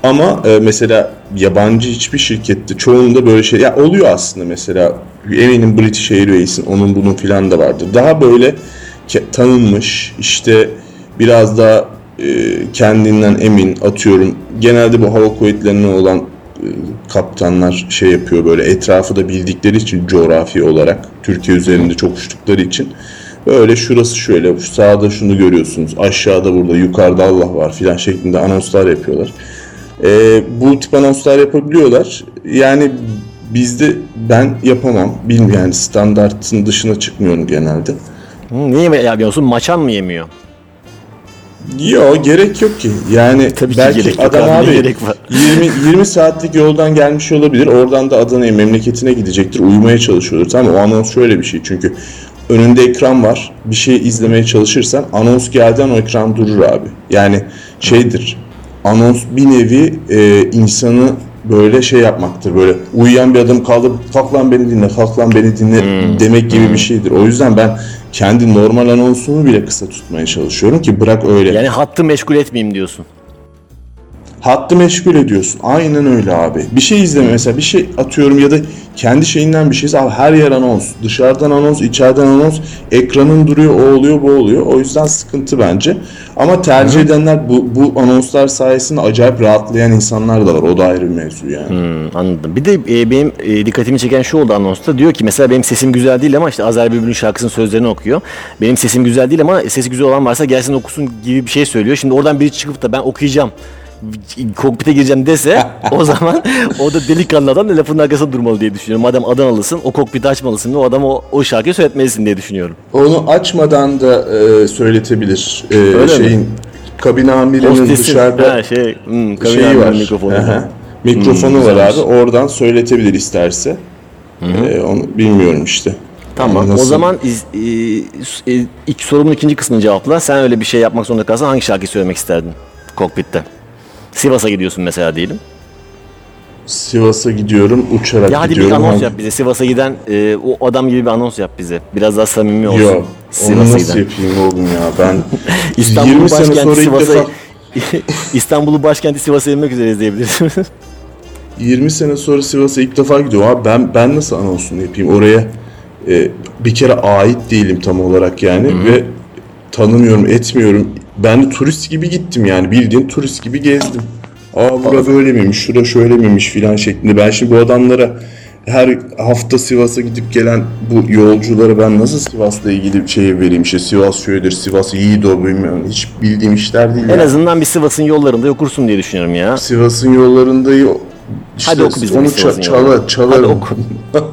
Speaker 14: Ama e, mesela yabancı hiçbir şirkette çoğunda böyle şey ya oluyor aslında mesela eminim British Airways'in onun bunun filan da vardır. Daha böyle tanınmış işte biraz daha e, kendinden emin atıyorum. Genelde bu hava kuvvetlerine olan e, kaptanlar şey yapıyor böyle etrafı da bildikleri için coğrafi olarak Türkiye üzerinde çok uçtukları için böyle şurası şöyle şu sağda şunu görüyorsunuz aşağıda burada yukarıda Allah var filan şeklinde anonslar yapıyorlar. E, bu tip anonslar yapabiliyorlar. Yani bizde ben yapamam. Bilmiyorum yani standartın dışına çıkmıyorum genelde.
Speaker 1: Niye yapıyorsun? Maçan mı yemiyor?
Speaker 14: Yok gerek yok ki. Yani
Speaker 1: Tabii ki
Speaker 14: belki
Speaker 1: gerek yok
Speaker 14: adam
Speaker 1: abi,
Speaker 14: abi
Speaker 1: gerek var?
Speaker 14: 20 20 saatlik yoldan gelmiş olabilir. Oradan da Adana'ya memleketine gidecektir. Uyumaya çalışıyordur. Tamam o anons şöyle bir şey. Çünkü önünde ekran var. Bir şey izlemeye çalışırsan anons gelden o ekran durur abi. Yani şeydir. Anons bir nevi e, insanı böyle şey yapmaktır. Böyle uyuyan bir adam kaldı. Kalk lan beni dinle, kalk lan beni dinle demek gibi bir şeydir. O yüzden ben kendi normal anonsumu bile kısa tutmaya çalışıyorum ki bırak öyle.
Speaker 1: Yani hattı meşgul etmeyeyim diyorsun.
Speaker 14: Hattı meşgul ediyorsun. Aynen öyle abi. Bir şey izleme mesela bir şey atıyorum ya da kendi şeyinden bir şey abi her yer anons. Dışarıdan anons, içeriden anons. Ekranın duruyor, o oluyor, bu oluyor. O yüzden sıkıntı bence. Ama tercih edenler bu, bu anonslar sayesinde acayip rahatlayan insanlar da var. O da ayrı bir mevzu yani.
Speaker 1: Hmm, anladım. Bir de e, benim e, dikkatimi çeken şu oldu anonsta. Diyor ki mesela benim sesim güzel değil ama işte Azer Bülbül'ün şarkısının sözlerini okuyor. Benim sesim güzel değil ama sesi güzel olan varsa gelsin okusun gibi bir şey söylüyor. Şimdi oradan biri çıkıp da ben okuyacağım kokpite gireceğim dese o zaman o da delikanlı adam da lafının arkasında durmalı diye düşünüyorum. Madem Adanalısın o kokpiti açmalısın ve o adam o, o şarkıyı söyletmelisin diye düşünüyorum.
Speaker 14: Onu açmadan da e, söyletebilir. E,
Speaker 1: Öyle mi?
Speaker 14: şeyin kabin amirinin
Speaker 1: Hostesin,
Speaker 14: dışarıda
Speaker 1: ha, şey, hmm, kabin
Speaker 14: şeyi var.
Speaker 1: mikrofonu.
Speaker 14: Aha. Mikrofonu
Speaker 1: Hmm,
Speaker 14: var abi. Oradan söyletebilir isterse. E, onu bilmiyorum işte.
Speaker 1: Tamam.
Speaker 14: Nasıl?
Speaker 1: O zaman iz, e, e, ilk sorumun ikinci kısmını cevapla. Sen öyle bir şey yapmak zorunda kalsan hangi şarkıyı söylemek isterdin kokpitte? Sivas'a gidiyorsun mesela diyelim.
Speaker 14: Sivas'a gidiyorum, uçarak
Speaker 1: Ya hadi bir anons yap bize. Sivas'a giden e, o adam gibi bir anons yap bize. Biraz daha samimi olsun.
Speaker 14: Yok. Onu nasıl
Speaker 1: giden.
Speaker 14: yapayım oğlum ya? Ben
Speaker 1: İstanbul
Speaker 14: 20 sene sonra
Speaker 1: Sivas'a
Speaker 14: defa
Speaker 1: İstanbul'u başkenti Sivas'a inmek üzere izleyebilirsiniz.
Speaker 14: 20 sene sonra Sivas'a ilk defa gidiyorum. Abi ben ben nasıl anonsunu yapayım? Oraya e, bir kere ait değilim tam olarak yani ve tanımıyorum, etmiyorum. Ben de turist gibi gittim yani. Bildiğin turist gibi gezdim. Aa bura böyle miymiş, şura şöyle miymiş filan şeklinde. Ben şimdi bu adamlara her hafta Sivas'a gidip gelen bu yolculara ben nasıl Sivas'la ilgili bir şey vereyim? İşte Sivas şöyledir, Sivas iyidir o bilmiyorum. Hiç bildiğim işler değil.
Speaker 1: en
Speaker 14: yani.
Speaker 1: azından bir Sivas'ın yollarında okursun diye düşünüyorum ya.
Speaker 14: Sivas'ın yollarında yo- işte
Speaker 1: Hadi oku bize
Speaker 14: onu ça- çala, çalarım.
Speaker 1: Hadi oku.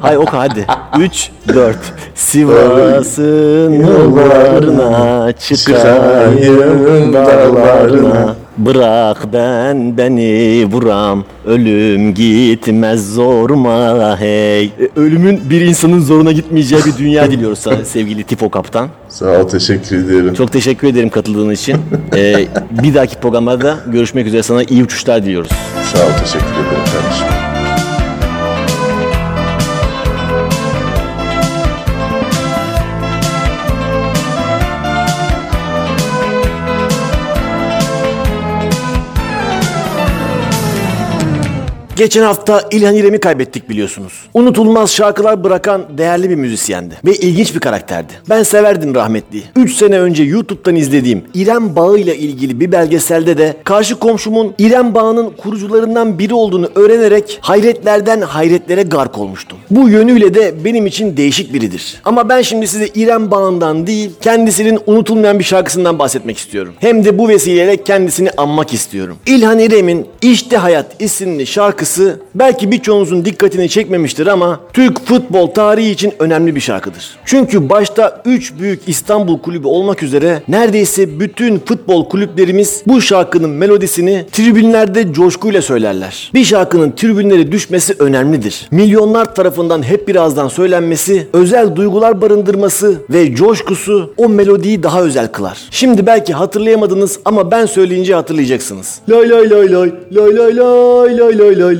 Speaker 1: Hay oku hadi. 3 4 Sivas'ın yollarına çıkayım dağlarına Bırak ben beni vuram Ölüm gitmez zoruma hey E, Ölümün bir insanın zoruna gitmeyeceği bir dünya diliyoruz sana sevgili Tifo Kaptan.
Speaker 14: Sağ ol teşekkür ederim.
Speaker 1: Çok teşekkür ederim katıldığın için. Ee, bir dahaki programlarda görüşmek üzere sana iyi uçuşlar diliyoruz.
Speaker 14: Sağ ol teşekkür ederim kardeşim.
Speaker 1: Geçen hafta İlhan İrem'i kaybettik biliyorsunuz. Unutulmaz şarkılar bırakan değerli bir müzisyendi. Ve ilginç bir karakterdi. Ben severdim rahmetli. 3 sene önce YouTube'dan izlediğim İrem Bağı ile ilgili bir belgeselde de karşı komşumun İrem Bağı'nın kurucularından biri olduğunu öğrenerek hayretlerden hayretlere gark olmuştum. Bu yönüyle de benim için değişik biridir. Ama ben şimdi size İrem Bağı'ndan değil, kendisinin unutulmayan bir şarkısından bahsetmek istiyorum. Hem de bu vesileyle kendisini anmak istiyorum. İlhan İrem'in İşte Hayat isimli şarkısı şarkısı belki birçoğunuzun dikkatini çekmemiştir ama Türk futbol tarihi için önemli bir şarkıdır. Çünkü başta 3 büyük İstanbul kulübü olmak üzere neredeyse bütün futbol kulüplerimiz bu şarkının melodisini tribünlerde coşkuyla söylerler. Bir şarkının tribünlere düşmesi önemlidir. Milyonlar tarafından hep birazdan söylenmesi, özel duygular barındırması ve coşkusu o melodiyi daha özel kılar. Şimdi belki hatırlayamadınız ama ben söyleyince hatırlayacaksınız. Lay lay lay lay lay lay lay lay lay lay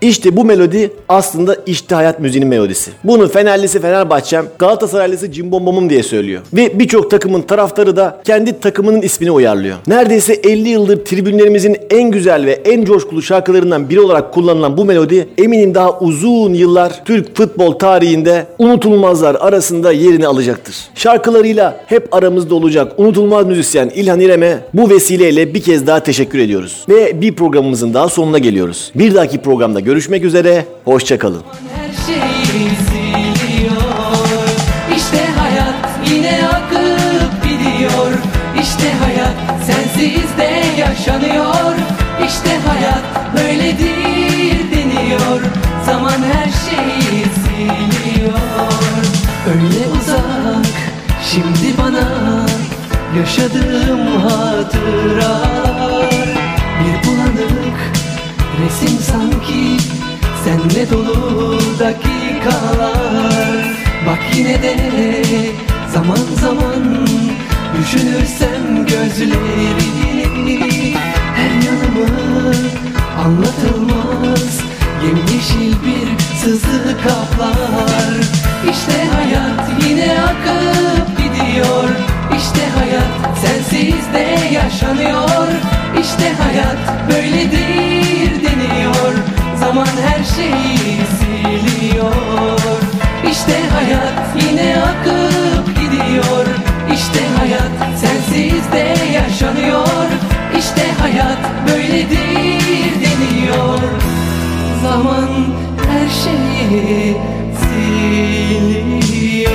Speaker 1: İşte bu melodi aslında işte hayat müziğinin melodisi. Bunu Fenerlisi Fenerbahçem, Galatasaraylısı Cimbombomum diye söylüyor. Ve birçok takımın taraftarı da kendi takımının ismini uyarlıyor. Neredeyse 50 yıldır tribünlerimizin en güzel ve en coşkulu şarkılarından biri olarak kullanılan bu melodi eminim daha uzun yıllar Türk futbol tarihinde unutulmazlar arasında yerini alacaktır. Şarkılarıyla hep aramızda olacak unutulmaz müzisyen İlhan İrem'e bu vesileyle bir kez daha teşekkür ediyoruz. Ve bir programımızın daha sonuna geliyoruz. Bir dahaki programda görüşmek üzere, hoşçakalın.
Speaker 16: Her şey hayat yine akıp gidiyor. İşte hayat sensiz de yaşanıyor. İşte hayat böyledir deniyor. Zaman her şeyi siliyor Öyle uzak şimdi bana Yaşadığım hatıralar Senle dolu dakikalar. Bak yine de zaman zaman Düşünürsem gözlerini. Her yanımı anlatılmaz. Yemyeşil bir sızı kaplar. İşte hayat yine akıp gidiyor. İşte hayat sensiz de yaşanıyor. İşte hayat böyledir deniyor. Zaman her şeyi akıp gidiyor. İşte hayat sensiz de yaşanıyor. İşte hayat böyledir deniyor. Zaman her şeyi siliyor.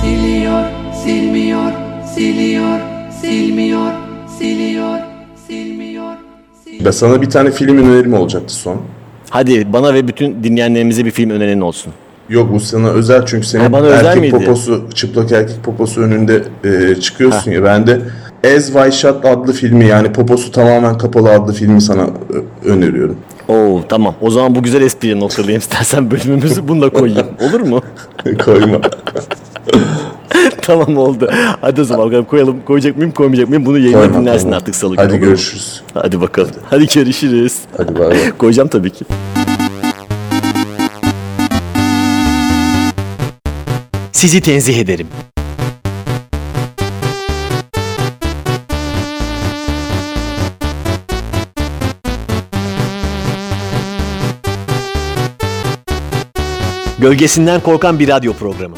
Speaker 16: Siliyor, silmiyor, siliyor, silmiyor, siliyor, silmiyor
Speaker 14: Ben sana bir tane film önerim olacaktı son.
Speaker 1: Hadi bana ve bütün dinleyenlerimize bir film önerin olsun.
Speaker 14: Yok bu sana özel çünkü senin
Speaker 1: Ha, bana özel
Speaker 14: erkek
Speaker 1: miydi?
Speaker 14: poposu, çıplak erkek poposu önünde e, çıkıyorsun ya. Ben de As Shut adlı filmi yani poposu tamamen kapalı adlı filmi sana ö- öneriyorum.
Speaker 1: Oo tamam. O zaman bu güzel espriyi noktalayayım istersen bölümümüzü bununla koyayım. Olur mu?
Speaker 14: Koyma.
Speaker 1: tamam oldu. Hadi o zaman bakalım koyalım. Koyacak mıyım koymayacak mıyım? Bunu yayında
Speaker 14: Koyma,
Speaker 1: dinlersin
Speaker 14: koyma.
Speaker 1: artık salı
Speaker 14: Hadi
Speaker 1: günü, mu?
Speaker 14: görüşürüz.
Speaker 1: Hadi bakalım. Hadi görüşürüz.
Speaker 14: Hadi bay bay.
Speaker 1: Koyacağım tabii ki. Sizi tenzih ederim. Gölgesinden korkan bir radyo programı.